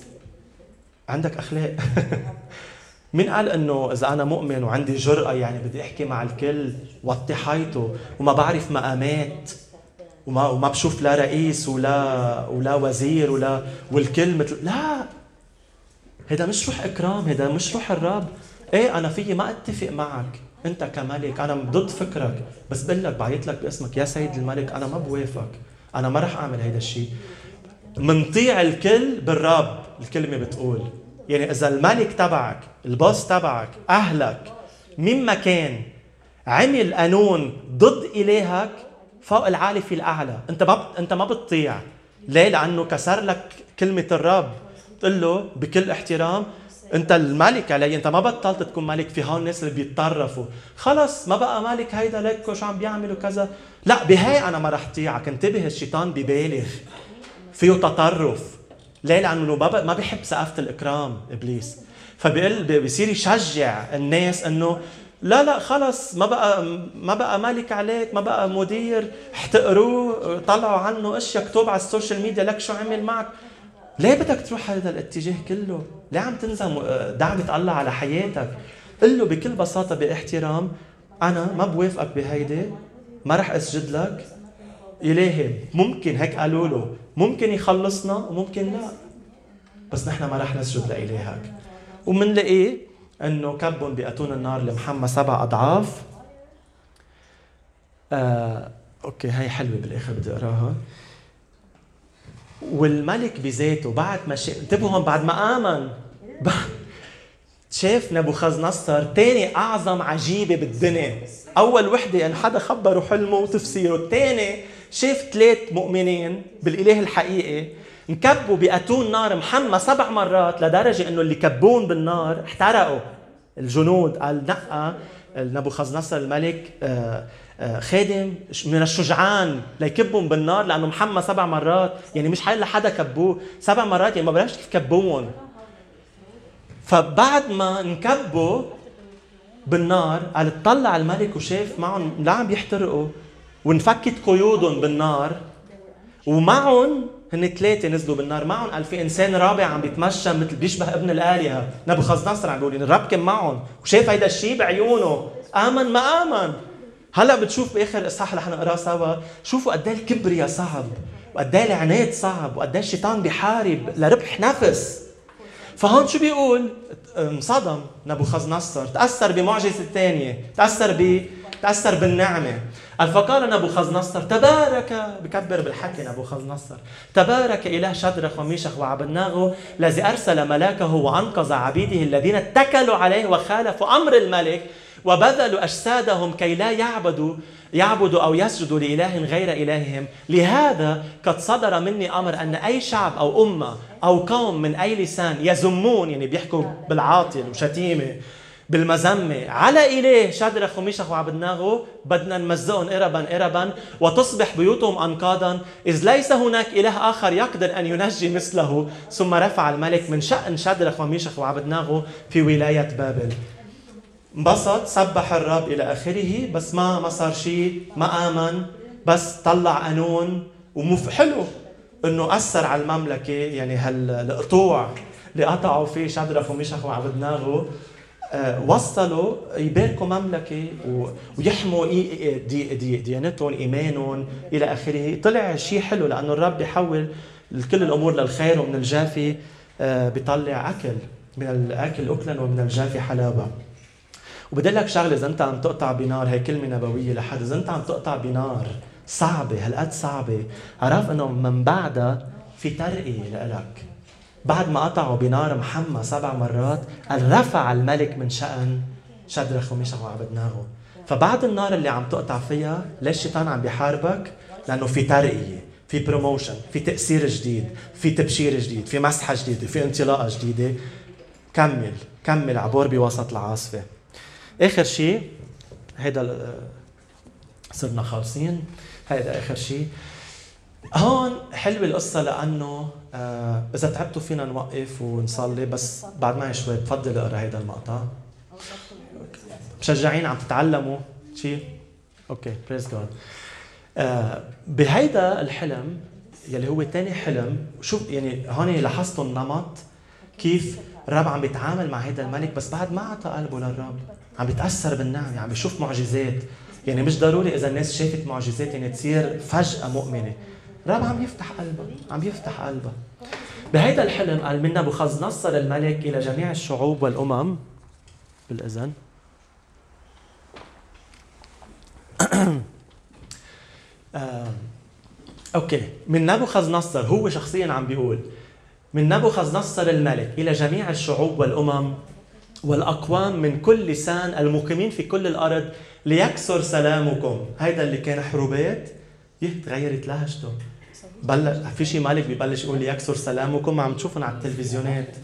عندك أخلاق. مين قال إنه إذا أنا مؤمن وعندي جرأة يعني بدي أحكي مع الكل وطي حيطه وما بعرف مقامات وما وما بشوف لا رئيس ولا ولا وزير ولا والكل مثل لا هذا مش روح إكرام هذا مش روح الرب إيه أنا فيي ما أتفق معك انت كملك أنا ضد فكرك بس بقول لك بعيط لك باسمك. يا سيد الملك أنا ما بوافق أنا ما رح أعمل هيدا الشيء منطيع الكل بالرب الكلمة بتقول. يعني إذا الملك تبعك البوس تبعك أهلك مين ما كان عمل قانون ضد إلهك فوق العالي في الأعلى. أنت ما أنت ما بتطيع. ليه؟ لأنه كسر لك كلمة الرب. تقول له بكل احترام انت الملك علي انت ما بطلت تكون ملك. في هون الناس اللي بيتطرفوا. خلص ما بقى ملك هيدا ليك شو عم بيعملوا كذا؟ لا بهي أنا ما رح طيعك انتبه الشيطان ببالغ. فيه تطرف. ليه؟ لأنه ما بيحب سقفه الإكرام إبليس. فبيقول بيصير يشجع الناس إنه لا لا خلص ما بقى ما بقى ملك عليك ما بقى مدير احتقروه طلعوا عنه أشياء كتب على ال social media لك شو عمل معك. ليه بدك تروح هذا الاتجاه كله؟ ليه عم تنزل دعوة الله على حياتك؟ قل له بكل بساطة باحترام أنا ما بوافقك بهيدي ما رح أسجد لك. إلهي ممكن هيك قالوا له. ممكن يخلصنا وممكن لا. بس نحن ما رح نسجد لإلهك. ومنلاقيه إنه كبهم باتون النار المحمى سبع أضعاف. آه، أوكي هي حلوة بالآخر بدي أقراها. والملك بذاته بعد ما شاف انتبهوا بعد ما آمن. شاف نبوخذ نصر ثاني أعظم عجيبة بالدنيا. أول وحدة إن حدا خبره حلمه وتفسيره الثاني شاف ثلاث مؤمنين بالإله الحقيقي انكبوا بأتون نار محمى سبع مرات لدرجة إنه اللي كبون بالنار احترقوا. الجنود قال نقى. نبوخذ نصر الملك آه، خادم من الشجعان ليكبهم بالنار لأنه محمى سبع مرات يعني مش حيلا حدا كبوه سبع مرات يعني ما بعرفش كيف كبوهم. فبعد ما انكبوا بالنار قال اطلع الملك وشاف معهم لا عم بيحترقوا وانفكت قيودهم بالنار ومعهم هن ثلاثة نزلوا بالنار. معهم قال في إنسان رابع عم بيتمشى مثل بيشبه ابن الآلهة. نبوخذ نصر عم بيقول الرب كان معهم وشاف هيدا الشيء بعيونه. آمن ما آمن. هلا بتشوف بآخر الاصحاح اللي حنقراه سوا. شوفوا قد إيه الكبرياء صعب وقد إيه العناد صعب وقد إيه الشيطان بيحارب لربح نفس. فهون شو بيقول؟ انصدم نبوخذ نصر تأثر بمعجزة الثانية تأثر ب تأثر بالنعمة. قال فقال نبوخذ نصر تبارك بكبر بالحكي نبوخذ نصر تبارك إله شدرخ وميشخ وعبدناغو الذي أرسل ملاكه وأنقذ عبيده الذين اتكلوا عليه وخالفوا أمر الملك. وبذلوا أجسادهم كي لا يعبدوا يعبدوا أو يسجدوا لإله غير إلههم. لهذا قد صدر مني أمر أن أي شعب أو أمة أو قوم من أي لسان يزمون يعني بيحكوا بالعاطل وشتيمة بالمذمة على إله شدرخ وميشخ وعبدناغو بدنا نمزقهم إربا إربا. وتصبح بيوتهم أنقاضا. إذ ليس هناك إله آخر يقدر أن ينجي مثله. ثم رفع الملك من شأن شدرخ وميشخ وعبدناغو في ولاية بابل. انبسط سبح الرب إلى آخره بس ما ما صار شيء ما آمن بس طلع قانون ومف حلو إنه أثر على المملكة يعني هالقطوع اللي قطعوا فيه شدرخ وميشخ وعبدناغو آه، وصلوا يباركوا مملكة ويحموا دي دي ديانتهم إيمانهم إلى آخره. طلع شيء حلو لأنه الرب بيحول كل الأمور للخير ومن الجافي. آه، بيطلع أكل من الاكل اكلا ومن الجافي حلاوة. وبدي لك شغلة إذا أنت عم تقطع بنار هي كلمة نبوية لحد. إذا أنت عم تقطع بنار صعبة هالقد صعبة. عرف إنه من بعدها في ترقية لك بعد ما قطعوا بنار محمى سبع مرات قال رفع الملك من شأن شدرخ وميشخ وعبدناغو فبعد النار اللي عم تقطع فيها ليش الشيطان عم بيحاربك؟ لأنه في ترقية في بروموشن في تأثير جديد في تبشير جديد في مسحة جديدة في انطلاقة جديدة. كمل كمل عبور بوسط العاصفة. آخر شيء هيدا صرنا خالصين. هيدا آخر شيء. هون حلوة القصة لأنه آه إذا تعبتوا فينا نوقف ونصلي بس بعد معي شوي بفضل أقرأ هيدا المقطع. مشجعين عم تتعلموا شيء؟ okay praise God بهيدا الحلم يلي هو ثاني حلم شوف يعني هون لاحظتوا النمط كيف الرب عم بيتعامل مع هيدا الملك بس بعد ما اعطى قلبه للرب. عم بيتأثر بالنعمه عم بيشوف معجزات. يعني مش ضروري إذا الناس شافت معجزات يعني تصير فجأة مؤمنة. الرب عم يفتح قلبه عم يفتح قلبه بهيدا الحلم قال من نبوخذ نصر الملك إلى جميع الشعوب والأمم. بالإذن. آه. أوكي. من نبوخذ نصر هو شخصيا عم بيقول من نبوخذ نصر الملك إلى جميع الشعوب والأمم والأقوام من كل لسان المقيمين في كل الأرض ليكسر سلامكم. هيدا اللي كان حروبات تغيرت لهجته. بلش في شيء مالك ببلش يقول ليكسر سلامكم عم تشوفهم على التلفزيونات.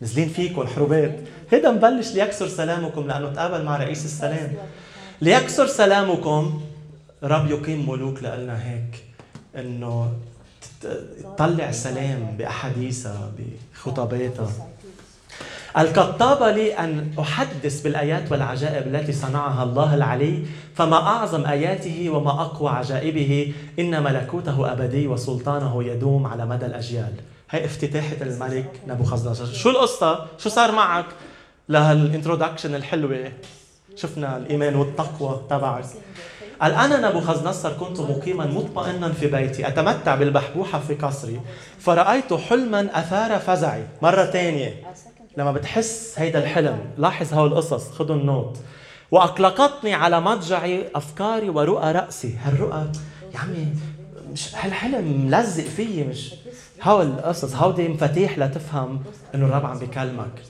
نازلين فيكم حروبات. هيدا مبلش ليكسر سلامكم لأنه تقابل مع رئيس السلام. ليكسر سلامكم رب يقيم ملوك لنا هيك إنه تطلع سلام بأحاديثها بخطاباتها. الكتاب لي أن أحدث بالآيات والعجائب التي صنعها الله العلي فما أعظم آياته وما أقوى عجائبه إن ملكوته أبدي وسلطانه يدوم على مدى الأجيال. هي افتتاحة الملك نبوخذ شو القصة؟ شو صار معك لهال introduction الحلوة؟ شفنا الإيمان والتقوى تبعك. قال أنا نبوخذ نصر كنت مقيما مطمئنا في بيتي أتمتع بالبحبوحة في قصري فرأيت حلما أثار فزعي. مرة ثانية لما بتحس هيدا الحلم لاحظ هول القصص خذوا ال note. وأقلقتني على مضجعي أفكاري ورؤى رأسي. هالرؤى يا عمي مش هالحلم ملزق فيي مش هول القصص هودي مفاتيح لتفهم إنه الرب عم بيكلمك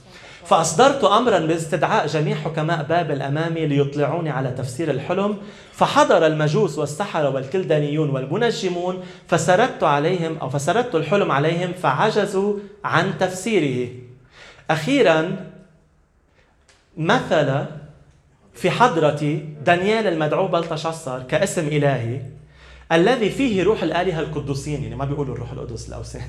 فأصدرت أمرا باستدعاء جميع حكماء بابل أمامي ليطلعوني على تفسير الحلم فحضر المجوس والسحرة والكلدانيون والمنجمون فسردت عليهم أو فسردت الحلم عليهم فعجزوا عن تفسيره. أخيرا مثل في حضرة دانيال المدعو بلتشصر كاسم إلهي. الذي فيه روح الآلهة القدوسين يعني ما بيقولوا الروح القدس الأوثان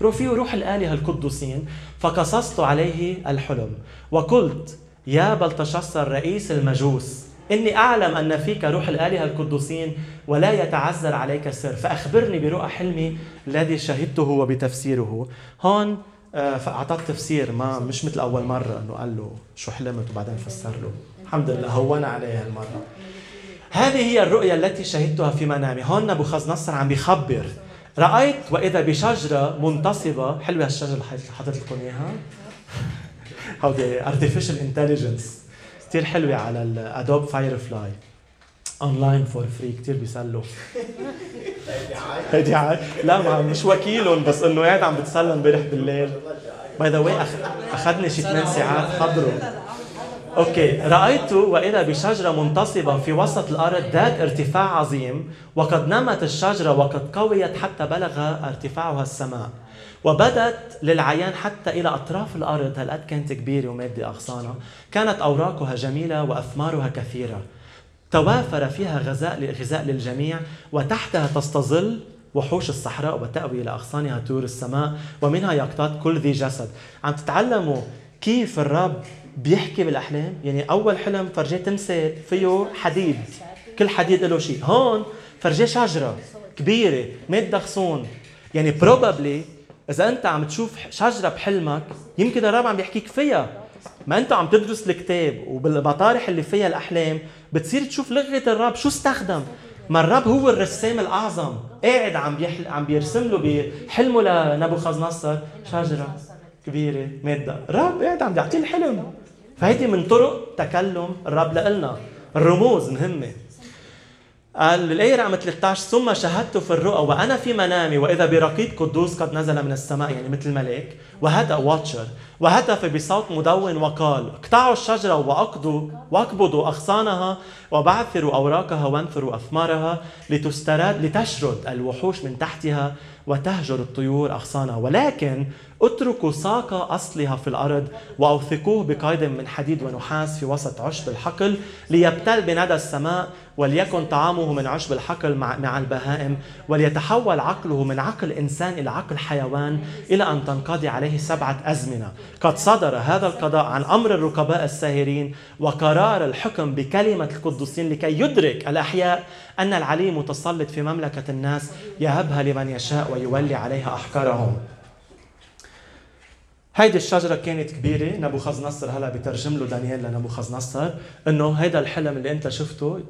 فيه روح الآلهة القدوسين فقصصت عليه الحلم وقلت يا بلتشصر رئيس المجوس إني أعلم أن فيك روح الآلهة القدوسين ولا يتعذر عليك السر. فأخبرني برؤى حلمي الذي شهدته وبتفسيره. هون آه، فأعطاه تفسير ما مش مثل أول مرة إنه قال له شو حلمت وبعدين فسر له. الحمد لله هون عليه هالمرة. هذه هي الرؤيا التي شهدتها في منامي. هون نبوخذ نصر عم بيخبر. رأيت وإذا بشجرة منتصبة حلوة هالشجره اللي حطيت لكم إياها. هودي artificial intelligence كثير حلوة على ال Adobe Firefly online for free كثير بيسلوا. هيدي AI لا ما مش وكيلهم بس إنه قاعد عم بتسلى امبارح بالليل. by the way أخذني شي ثمان ساعات حضره okay رأيت واذا بشجرة منتصبة في وسط الأرض ذات ارتفاع عظيم وقد نمت الشجرة وقد قويت حتى بلغ ارتفاعها السماء وبدت للعيان حتى إلى أطراف الأرض. هالقد كانت كبيرة ومادة أغصانها كانت أوراقها جميلة وأثمارها كثيرة. توافر فيها غذاء غذاء للجميع وتحتها تستظل وحوش الصحراء وتأوي إلى أغصانها طيور السماء ومنها يقتات كل ذي جسد. عم تتعلموا كيف الرب بيحكي بالأحلام. يعني أول حلم فرجاه تمثال فيه حديد. كل حديد له شيء. هون فرجاه شجرة كبيرة مادة غصون يعني بروبابلي إذا أنت عم تشوف شجرة بحلمك يمكن الرب عم بيحكيك فيها. ما أنت عم تدرس الكتاب وبالمطارح اللي فيها الأحلام بتصير تشوف لغة الرب شو استخدم. ما الرب هو الرسام الأعظم. قاعد عم بيحل... عم بيرسم له بحلمه لنبوخذ نصر شجرة كبيرة ماده الرب قاعد عم بيعطيه الحلم. فهيدي من طرق تكلم الرب لنا الرموز مهمة. قال الآية رقم 13 ثم شهدت في الرؤى وأنا في منامي وإذا برقيق قدوس قد نزل من السماء. يعني مثل ملاك. وهدأ واتشر وهتف بصوت مدون وقال اقطعوا الشجرة وأقضوا وأقبضوا أغصانها وبعثروا أوراقها وانثروا أثمارها لتسترد لتشرد الوحوش من تحتها وتهجر الطيور أغصانها. ولكن اتركوا ساق أصلها في الأرض وأوثقوه بقيد من حديد ونحاس في وسط عشب الحقل ليبتل بندى السماء وليكن طعامه من عشب الحقل مع, البهائم وليتحول عقله من عقل إنسان إلى عقل حيوان إلى أن تنقضي عليه سبعة أزمنة. قد صدر هذا القضاء عن أمر الركباء الساهرين وقرار الحكم بكلمة القدوسين لكي يدرك الأحياء أن العلي متسلط في مملكة الناس يهبها لمن يشاء ويولي عليها أحكارهم هيدي الشجرة كانت كبيرة. نبوخذ نصر هلا بترجم له دانيال لنبوخذ نصر إنه هيدا الحلم اللي أنت شفته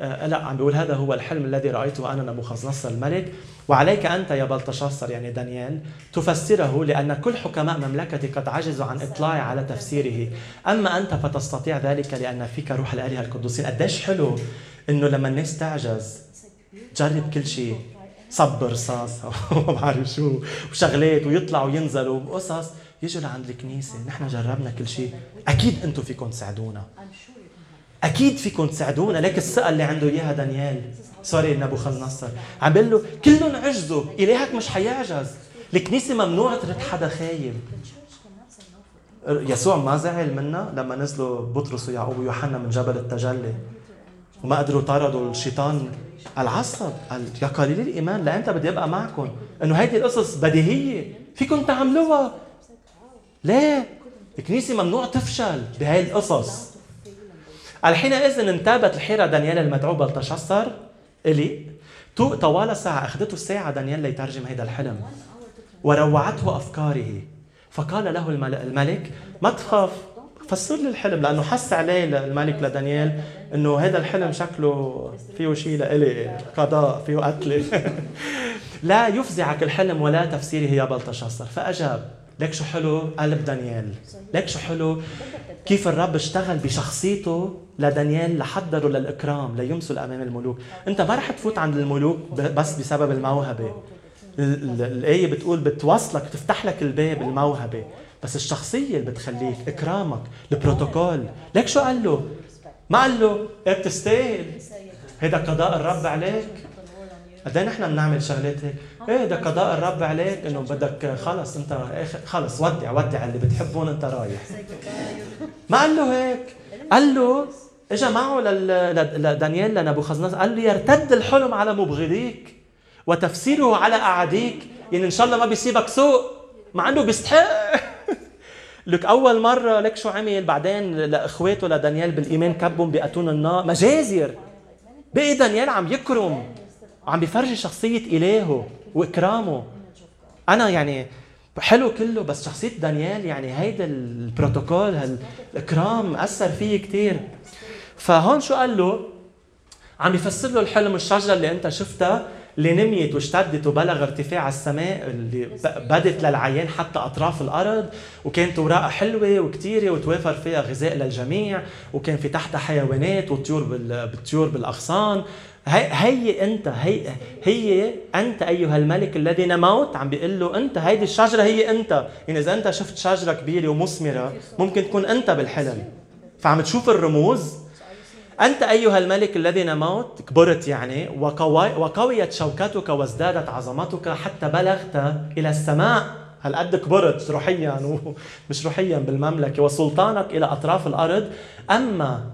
لا عم بيقول هذا هو الحلم الذي رأيته أنا نبوخذ الملك. وعليك أنت يا بلتشاصر يعني دانيال تفسره لأن كل حكماء مملكتي قد عجزوا عن إطلاع على تفسيره. أما أنت فتستطيع ذلك لأن فيك روح الآلهة القدوسين. قديش حلو إنه لما الناس تعجز جرب كل شيء صب رصاص وما بعرف شو وشغلات ويطلعوا وينزلوا. وقصص يجوا لعند الكنيسة. نحن جربنا كل شيء أكيد أنتم فيكم تساعدونا. أكيد فيكم تساعدونا. ليك الثقه اللي عنده إياها دانيال. سوري نصر عم بيقول له كلهم عجزوا. إلهك مش حيعجز. الكنيسة ممنوع ترد حدا خايب. يسوع ما زعل منا لما نزلوا بطرس ويعقوب ويوحنا من جبل التجلي. وما قدروا طردوا الشيطان العصب قال يا قليل الإيمان. لامتى بدي أبقى معكم. إنه هيدي القصص بديهية. فيكم تعملوها. ليه؟ الكنيسة ممنوع تفشل بهاي القصص. الحينئذ انتابت الحيرة دانيال المدعو بلتشصر إلي طوال ساعة أخذته الساعة دانيال ليترجم هذا الحلم. وروعته أفكاره. فقال له الملك ما تخاف فسر لي الحلم لأنه حس عليه الملك لدانيال إنه هذا الحلم شكله فيه شيء لإلي قضاء فيه قتلة. لا يفزعك الحلم ولا تفسيره يا بلتشصر فأجاب ليك شو حلو؟ قلب دانيال ليك شو حلو؟ كيف الرب اشتغل بشخصيته لدانيال لحضره للإكرام ليمثل أمام الملوك. انت ما رح تفوت عند الملوك بس بسبب الموهبة. الآية بتقول بتوصلك بتفتح لك الباب الموهبة. بس الشخصية اللي بتخليك إكرامك البروتوكول ليك شو قال له؟ ما قال له؟ إيه بتستاهل؟ هيدا قضاء الرب عليك. قد إيه نحن بنعمل شغلات هيك؟ إيه ده قضاء الرب عليك إنه بدك خلص أنت خلص ودع ودع اللي بتحبهم أنت رايح. ما قال له هيك؟ قال له اجى معه لدانيال لنبوخذ قال له يرتد الحلم على مبغضيك وتفسيره على اعاديك يعني إن شاء الله ما بيصيبك سوء مع إنه بيستحق. لك أول مرة لك شو عمل؟ بعدين لاخواته لدانيال بالايمان كبهم باتون النار مجازر. بقي دانيال عم يكرم وعم بيفرجي شخصية إلهه. وإكرامه. أنا يعني حلو كله بس شخصية دانيال يعني هيدا البروتوكول هالإكرام أثر فيه كثير فهون شو قال له؟ عم يفسر له الحلم الشجرة اللي أنت شفتها اللي نميت واشتدت وبلغ ارتفاع السماء اللي بدت للعيان حتى أطراف الأرض وكانت اوراقها حلوة وكثيره وتوافر فيها غذاء للجميع وكان في تحتها حيوانات وطيور بالطيور بالأغصان. هي, هي أنت هي هي أنت أيها الملك الذي نموت. عم بيقول له أنت هيدي الشجرة هي أنت. يعني إذا أنت شفت شجرة كبيرة ومثمرة ممكن تكون أنت بالحلم. فعم تشوف الرموز. أنت أيها الملك الذي نموت. كبرت يعني. وقوي وقويت شوكتك وازدادت عظمتك حتى بلغت إلى السماء. هالقد كبرت؟ روحيا ومش روحيا بالمملكة. وسلطانك إلى أطراف الأرض. أما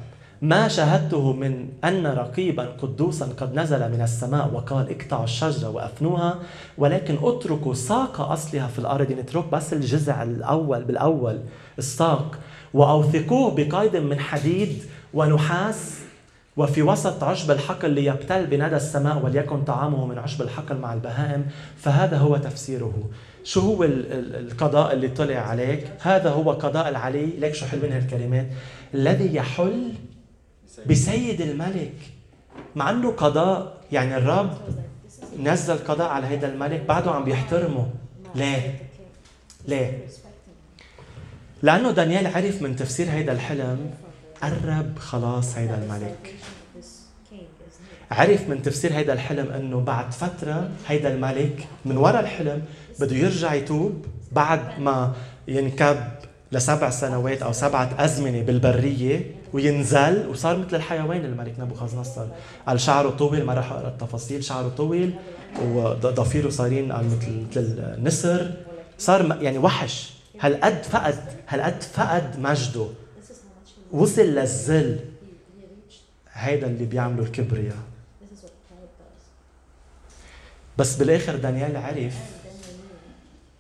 ما شاهدته من أن رقيبا قدوسا قد نزل من السماء وقال اقطعوا الشجرة وأفنوها ولكن اتركوا ساق أصلها في الأرض. يعني اترك بس الجذع الأول بالأول الساق. وأوثقوه بقيد من حديد ونحاس. وفي وسط عشب الحقل ليبتل بندى السماء وليكن طعامه من عشب الحقل مع البهائم. فهذا هو تفسيره. شو هو القضاء اللي طلع عليك؟ هذا هو قضاء العلي. ليك شو حلوين هالكلمات؟ الذي يحل بسيد الملك مع إنه قضاء يعني الرب نزل قضاء على هذا الملك بعده عم بيحترمه. ليه؟ ليه؟ لأنه دانيال عرف من تفسير هذا الحلم قرب خلاص هيدا الملك. عرف من تفسير هيدا الحلم إنه بعد فترة هيدا الملك من وراء الحلم بده يرجع يتوب بعد ما ينكب لسبع سنوات أو سبعة أزمنة بالبرية. وينزل وصار مثل الحيوان الملك نبوخذ نصر. قال شعره طويل ما راح أقرأ التفاصيل. شعره طويل وضفيره صارين قال مثل مثل النسر صار يعني وحش. هالقد فقد هالقد فقد مجده؟ وصل للذل. هيدا اللي بيعمله الكبرياء. بس بالآخر دانيال عرف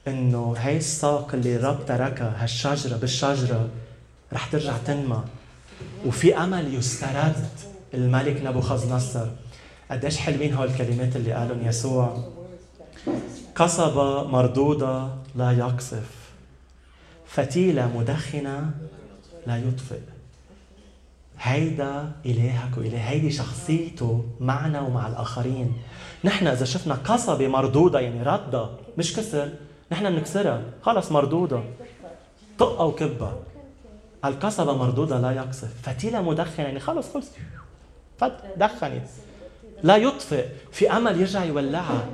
إنه هاي الساق اللي الرب تركها هالشجرة بالشجرة رح ترجع تنمى. وفي أمل يسترد الملك نبوخذ نصر قديش حلوين هول الكلمات اللي قالهم يسوع. قصبة مردودة لا يقصف فتيلة مدخنة لا يطفئ. هيدا إلهك وإله هيدي شخصيته معنا ومع الآخرين. نحن إذا شفنا قصبة مردودة يعني ردة مش كسر نحن بنكسرها. خلص مردودة. طقها وكبها القصبة مردودة لا يقصف فتيلة مدخنة يعني خلص خلص. دخنت. لا يطفئ. في أمل يرجع يولعها.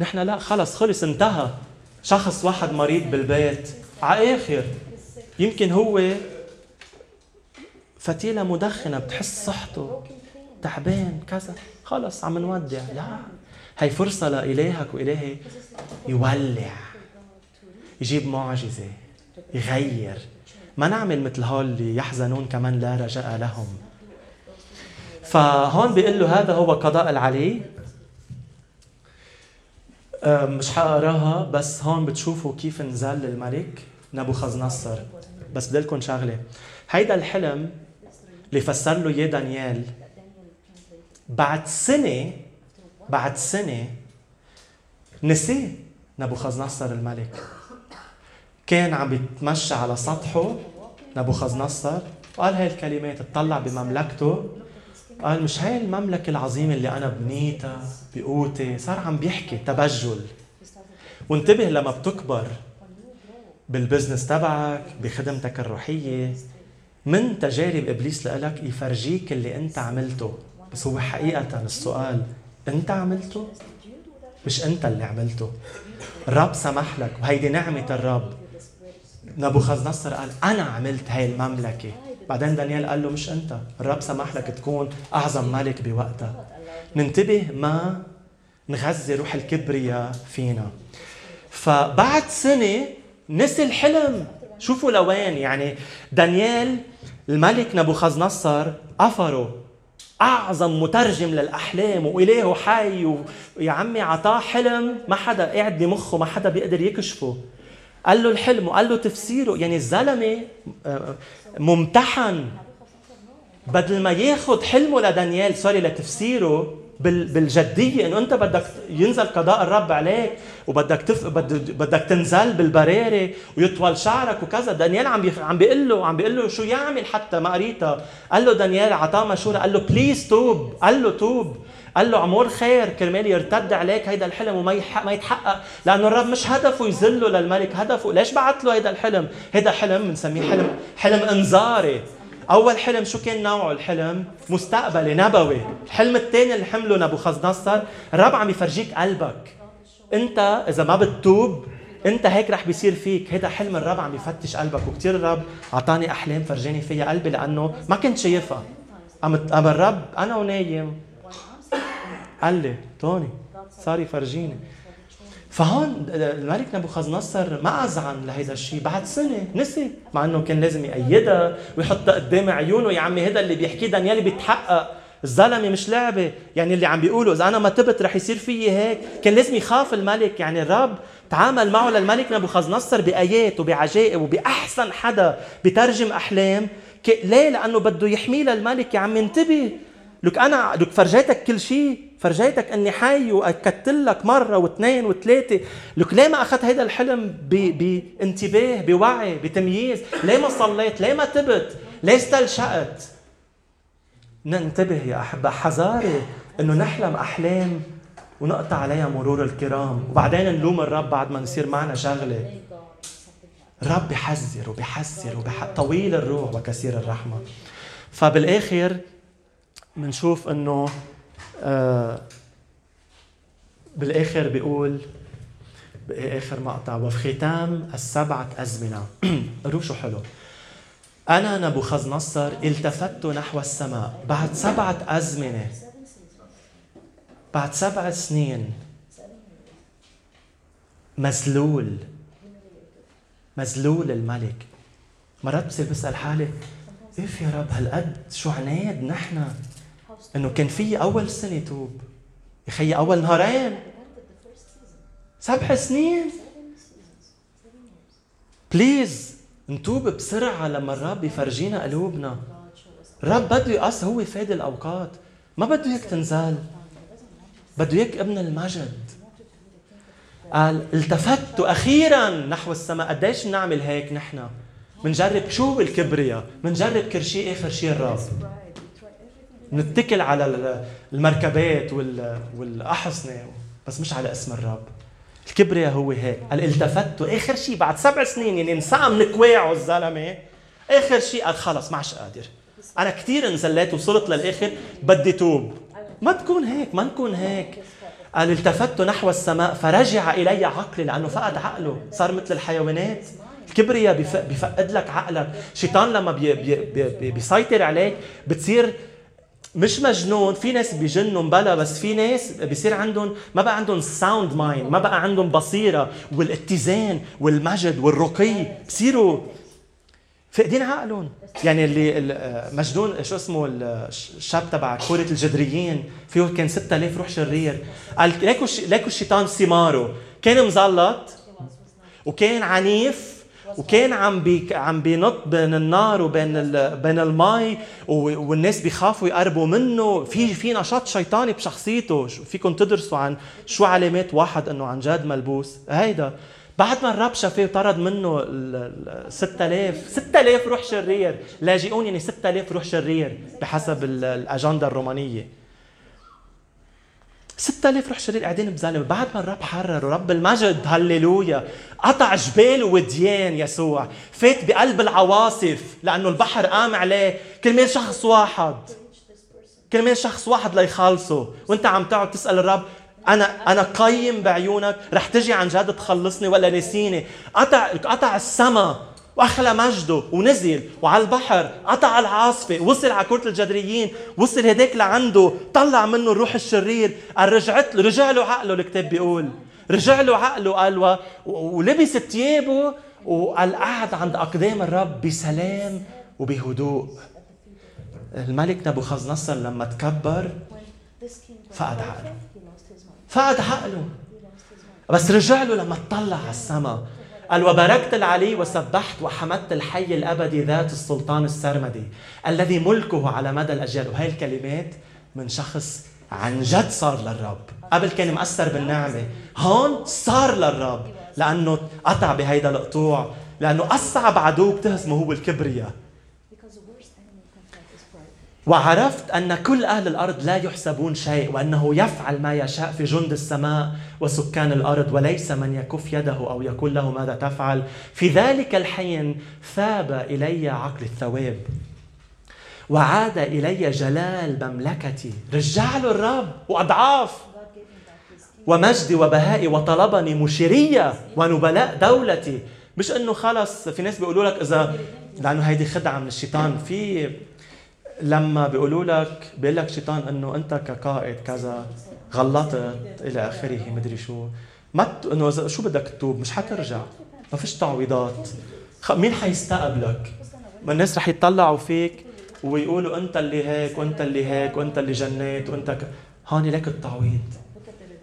نحن لا خلص خلص انتهى. شخص واحد مريض بالبيت. على آخر يمكن هو فتيلة مدخنة بتحس صحته. تعبان كذا. خلص عم نودع. لا هي فرصة لإلهك وإلهي يولع. يجيب معجزة. يغير. ما نعمل مثل هول اللي يحزنون كمان لا رجاء لهم. فهون بيقول له هذا هو قضاء العلي. مش حقراها بس هون بتشوفوا كيف نزل الملك نبوخذ نصر بس بدي لكم شغلة. هيدا الحلم اللي فسر له إياه دانيال بعد سنة بعد سنة نسي نبوخذ نصر الملك. كان عم بيتمشى على سطحه نبوخذ نصر وقال هاي الكلمات اطلع بمملكته. قال مش هاي المملكة العظيمة اللي أنا بنيتها بقوتي صار عم بيحكي تبجل. وانتبه لما بتكبر بالبزنس تبعك بخدمتك الروحية من تجارب إبليس لك يفرجيك اللي أنت عملته. بس هو حقيقة السؤال أنت عملته؟ مش أنت اللي عملته. الرب سمح لك وهيدي نعمة الرب. نبوخذ نصر قال أنا عملت هاي المملكة. بعدين دانيال قال له مش أنت الرب سمح لك تكون أعظم ملك بوقتها. ننتبه ما نغذي روح الكبرياء فينا. فبعد سنة نسي الحلم. شوفوا لوين يعني دانيال الملك نبوخذ نصر قفره أعظم مترجم للأحلام واله حي ويا عمي عطاه حلم. ما حدا قاعد بمخه ما حدا بيقدر يكشفه. قال له الحلم وقال له تفسيره يعني الزلمة آه، ممتحن. بدل ما ياخذ حلمه لدانيال سوري لتفسيره بالجدية إنه أنت بدك ينزل قضاء الرب عليك وبدك تف... بدك تنزل بالبراري ويطول شعرك وكذا. دانيال عم بي... عم بيقول له عم بيقول له شو يعمل حتى ما قريتها قال له دانيال عطاه مشورة. قال له please توب. قال له توب. قال له عمول خير كرمال يرتد عليك هيدا الحلم وما يحق ما يتحقق. لأنه الرب مش هدفه يذله للملك هدفه ليش بعت له هيدا الحلم؟ هيدا حلم بنسميه حلم حلم إنذاري. أول حلم شو كان نوعه؟ الحلم مستقبلي نبوي. الحلم الثاني اللي حمله نبوخذ نصر الرب عم يفرجيك قلبك. أنت إذا ما بتتوب أنت هيك رح بيصير فيك. هذا حلم الرب عم يفتش قلبك. وكثير الرب أعطاني أحلام فرجاني فيها قلبي لأنه ما كنت شايفها. قام قام الرب أنا ونايم. قال لي توني صار يفرجيني فهون الملك نبوخذ نصر ما أذعن لهيدا الشيء. بعد سنة نسي مع إنه كان لازم يأيدها ويحطها قدام عيونه. يا عمي هذا اللي بيحكيه دانيال بيتحقق. الزلمه مش لعبة. يعني اللي عم بيقولوا إذا أنا ما تبت رح يصير فيي هيك. كان لازم يخاف الملك. يعني الرب تعامل معه للملك نبوخذ نصر بآيات وبعجائب وبأحسن حدا بترجم أحلام. ليه؟ لأنه بده يحميه للملك. يا عم انتبه. لك أنا لك فرجيتك كل شيء. فرجيتك أني حي وأكدت لك مرة واثنين وثلاثة. لك ليه ما أخذت هذا الحلم بانتباه بوعي بتمييز؟ ليه ما صليت؟ ليه ما تبت؟ ليه استلشقت ننتبه يا احبه حذاري إنه نحلم أحلام ونقطع عليها مرور الكرام. وبعدين نلوم الرب بعد ما نصير معنا شغلة. الرب بحذر وبحذر وبح... طويل الروح وكثير الرحمة. فبالآخر بنشوف إنه آه بالآخر بيقول باخر مقطع وفي ختام السبعة أزمنة. قروا شو حلو. أنا نبوخذ نصر التفت نحو السماء. بعد سبعة أزمنة بعد سبع سنين مذلول مذلول الملك. مرات بصير بسأل حالي اف يا رب هالقد شو عناد نحن؟ انه كان في أول سنة توب. يا خيي أول نهارين. سبع سنين. بليز نتوب بسرعة لما الرب يفرجينا قلوبنا. الرب بده يقص هو فادي الأوقات. ما بده إياك تنزل. بده إياك ابن المجد. قال التفت أخيرا نحو السماء. قديش بنعمل هيك نحن؟ بنجرب شو الكبرياء بنجرب كل شيء آخر شيء الرب؟ نتكل على المركبات والأحصنة بس مش على اسم الرب. الكبرياء هو هيك. قال التفت اخر شيء بعد سبع سنين يعني من كواعه الزلمه آخر شيء قال خلص ما عادش قادر. أنا كثير انزليت وصلت للآخر بدي توب. ما تكون هيك ما نكون هيك. قال التفت نحو السماء فرجع إلي عقلي لأنه فقد عقله. صار مثل الحيوانات. الكبرياء بيفقد لك عقلك. شيطان لما بي بي بي بيسيطر عليك بتصير مش مجنون في ناس بيجنوا بلا بس في ناس بيصير عندهم ما بقى عندهم sound mind ما بقى عندهم بصيرة والاتزان والمجد والرقي. بصيروا فاقدين عقلهم. يعني اللي مجنون شو اسمه الشاب تبع كورة الجدريين فيه كان 6000 روح شرير. قال ليكو ليكو الشيطان ثماره كان مزلط وكان عنيف وكان عم بي عم بينط بين النار وبين. بين المي والناس بيخافوا يقربوا منه. في في نشاط شيطاني بشخصيته. فيكم تدرسوا عن شو علامات واحد إنه عن جد ملبوس؟ هيدا. بعد ما الرب شافيه وطرد منه ال 6000 6000 روح شرير. لاجئون يعني 6000 روح شرير بحسب الأجندة الرومانية. 6000 روح شرير قاعدين بزلمه بعد ما الرب حرر رب المجد هللويا. قطع جبال وديان يسوع. فات بقلب العواصف لأنه البحر قام عليه. كرمال شخص واحد؟ كرمال شخص واحد ليخلصه. وانت عم تقعد تسأل الرب أنا أنا قيم بعيونك. رح تجي عن جد تخلصني ولا نسيني. قطع قطع السما وأخلى مجده ونزل وعلى البحر قطع العاصفة وصل على كره الجدريين وصل هداك لعنده طلع منه الروح الشرير قال رجعت له رجع له عقله الكتاب بيقول رجع له عقله قال ولبس ثيابه وقال قعد عند أقدام الرب بسلام وبهدوء. الملك نبوخذ نصر لما تكبر فقد عقله. فقد عقله. بس رجع له لما اطلع على السماء. قال وباركت العلي وسبحت وحمدت الحي الأبدي ذات السلطان السرمدي الذي ملكه على مدى الأجيال. وهي الكلمات من شخص عن جد صار للرب. قبل كان مأثر بالنعمة هون صار للرب لأنه قطع بهيدا القطوع لأنه أصعب عدو بتهزمه هو الكبرياء. وعرفت أن كل أهل الأرض لا يحسبون شيء وأنه يفعل ما يشاء في جند السماء وسكان الأرض وليس من يكف يده أو يقول له ماذا تفعل. في ذلك الحين ثاب إلي عقل الثواب وعاد إلي جلال مملكتي. رجع له الرب وأضعاف ومجدي وبهائي وطلبني مشيرية ونبلاء دولتي. مش إنه خلص في ناس بيقولوا لك إذا لأنه هيدي خدعة من الشيطان. في لما بيقولوا لك بيقول لك الشيطان إنه أنت كقائد كذا غلطت إلى آخره مدري شو. ما. إنه شو بدك تتوب؟ مش حترجع. ما فيش تعويضات. مين حيستقبلك؟ ما الناس رح يطلعوا فيك ويقولوا أنت اللي هيك وأنت اللي هيك وأنت اللي جنيت وأنت ك... هون لك التعويض.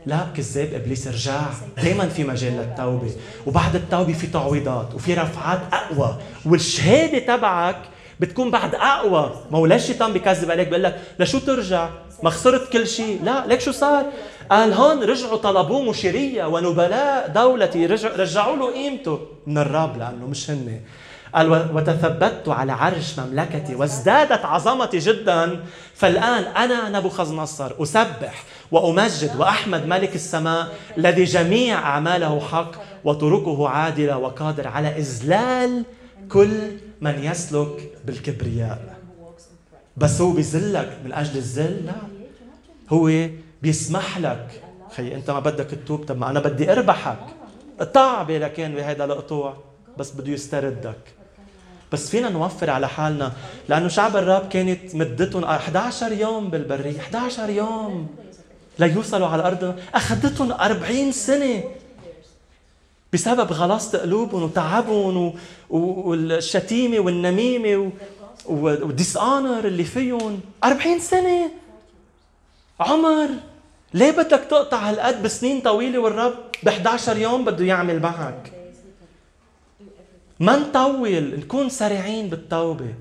لا كذاب إبليس ارجع دائما في مجال للتوبة. وبعد التوبة في تعويضات وفي رفعات أقوى. والشهادة تبعك بتكون بعد أقوى. ما هو ليش الشيطان بيكذب عليك؟ بيقول لك لشو ترجع؟ ما خسرت كل شيء. لا ليك شو صار؟ قال هون رجعوا طلبوه مشيرية ونبلاء دولتي رجع رجعوا له قيمته. من الرب لأنه مش هن قال وتثبت على عرش مملكتي وازدادت عظمتي جدا. فالآن أنا نبوخذ نصر أسبح وأمجد وأحمد ملك السماء الذي جميع أعماله حق وطرقه عادلة وقادر على إذلال كل من يسلك بالكبرياء. بس هو بيذلك من أجل الذل؟ لا. هو بيسمح لك. خي أنت ما بدك تتوب. طب ما أنا بدي أربحك. قطع لكان بهذا القطوع بس بده يستردك. بس فينا نوفر على حالنا. لأنه شعب الرب كانت مدتهم 11 يوم بالبرية. 11 يوم. ليوصلوا على الأرض أخذتهم 40 سنة. بسبب غلاصة قلوبهم وتعبهم والشتيمة والنميمة والديس اونر اللي فيهم. 40 سنة. عمر. ليه بدك تقطع هالقد بسنين طويلة والرب ب 11 يوم بده يعمل معك؟ ما نطول. نكون سريعين بالتوبة.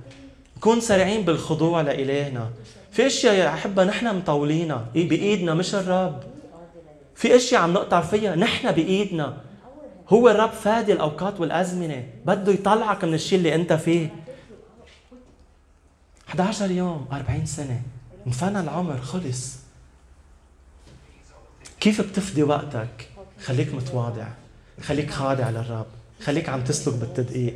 نكون سريعين بالخضوع لإلهنا. في أشياء يا أحبة نحن مطولينها. إيه؟ بإيدنا مش الرب. في أشياء عم نقطع فيها. نحن بإيدنا. هو الرب فادي الأوقات والأزمنة. بده يطلعك من الشيء اللي أنت فيه. 11 يوم 40 سنة. انفنى العمر خلص. كيف بتفدي وقتك؟ خليك متواضع. خليك خاضع للرب. خليك عم تسلك بالتدقيق.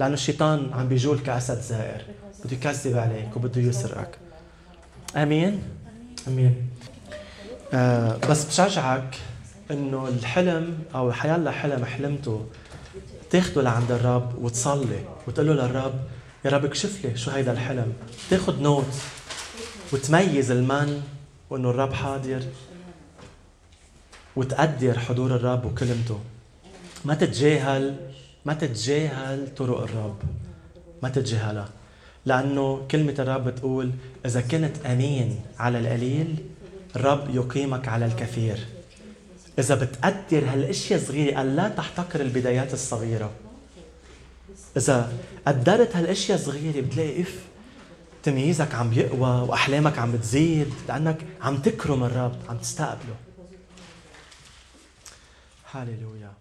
لأنه الشيطان عم بيجول كأسد زائر. بده يكذب عليك وبده يسرقك. آمين؟ آمين. آه بس بشجعك إنه الحلم أو حيالله حلم حلمته تاخده لعند الرب وتصلي وتقول له للرب يا رب اكشف لي شو هيدا الحلم. تاخذ نوت وتميز المن وإنه الرب حاضر وتقدر حضور الرب وكلمته. ما تتجاهل ما تتجاهل طرق الرب ما تتجاهلها. لأنه كلمة الرب بتقول إذا كنت أمين على القليل الرب يقيمك على الكثير. إذا بتقدر هالأشياء الصغيرة قال لا تحتقر البدايات الصغيرة. إذا قدرت هالأشياء الصغيرة بتلاقي إف تمييزك عم يقوى وأحلامك عم بتزيد لأنك عم تكرم الرب عم تستقبله. هاليلويا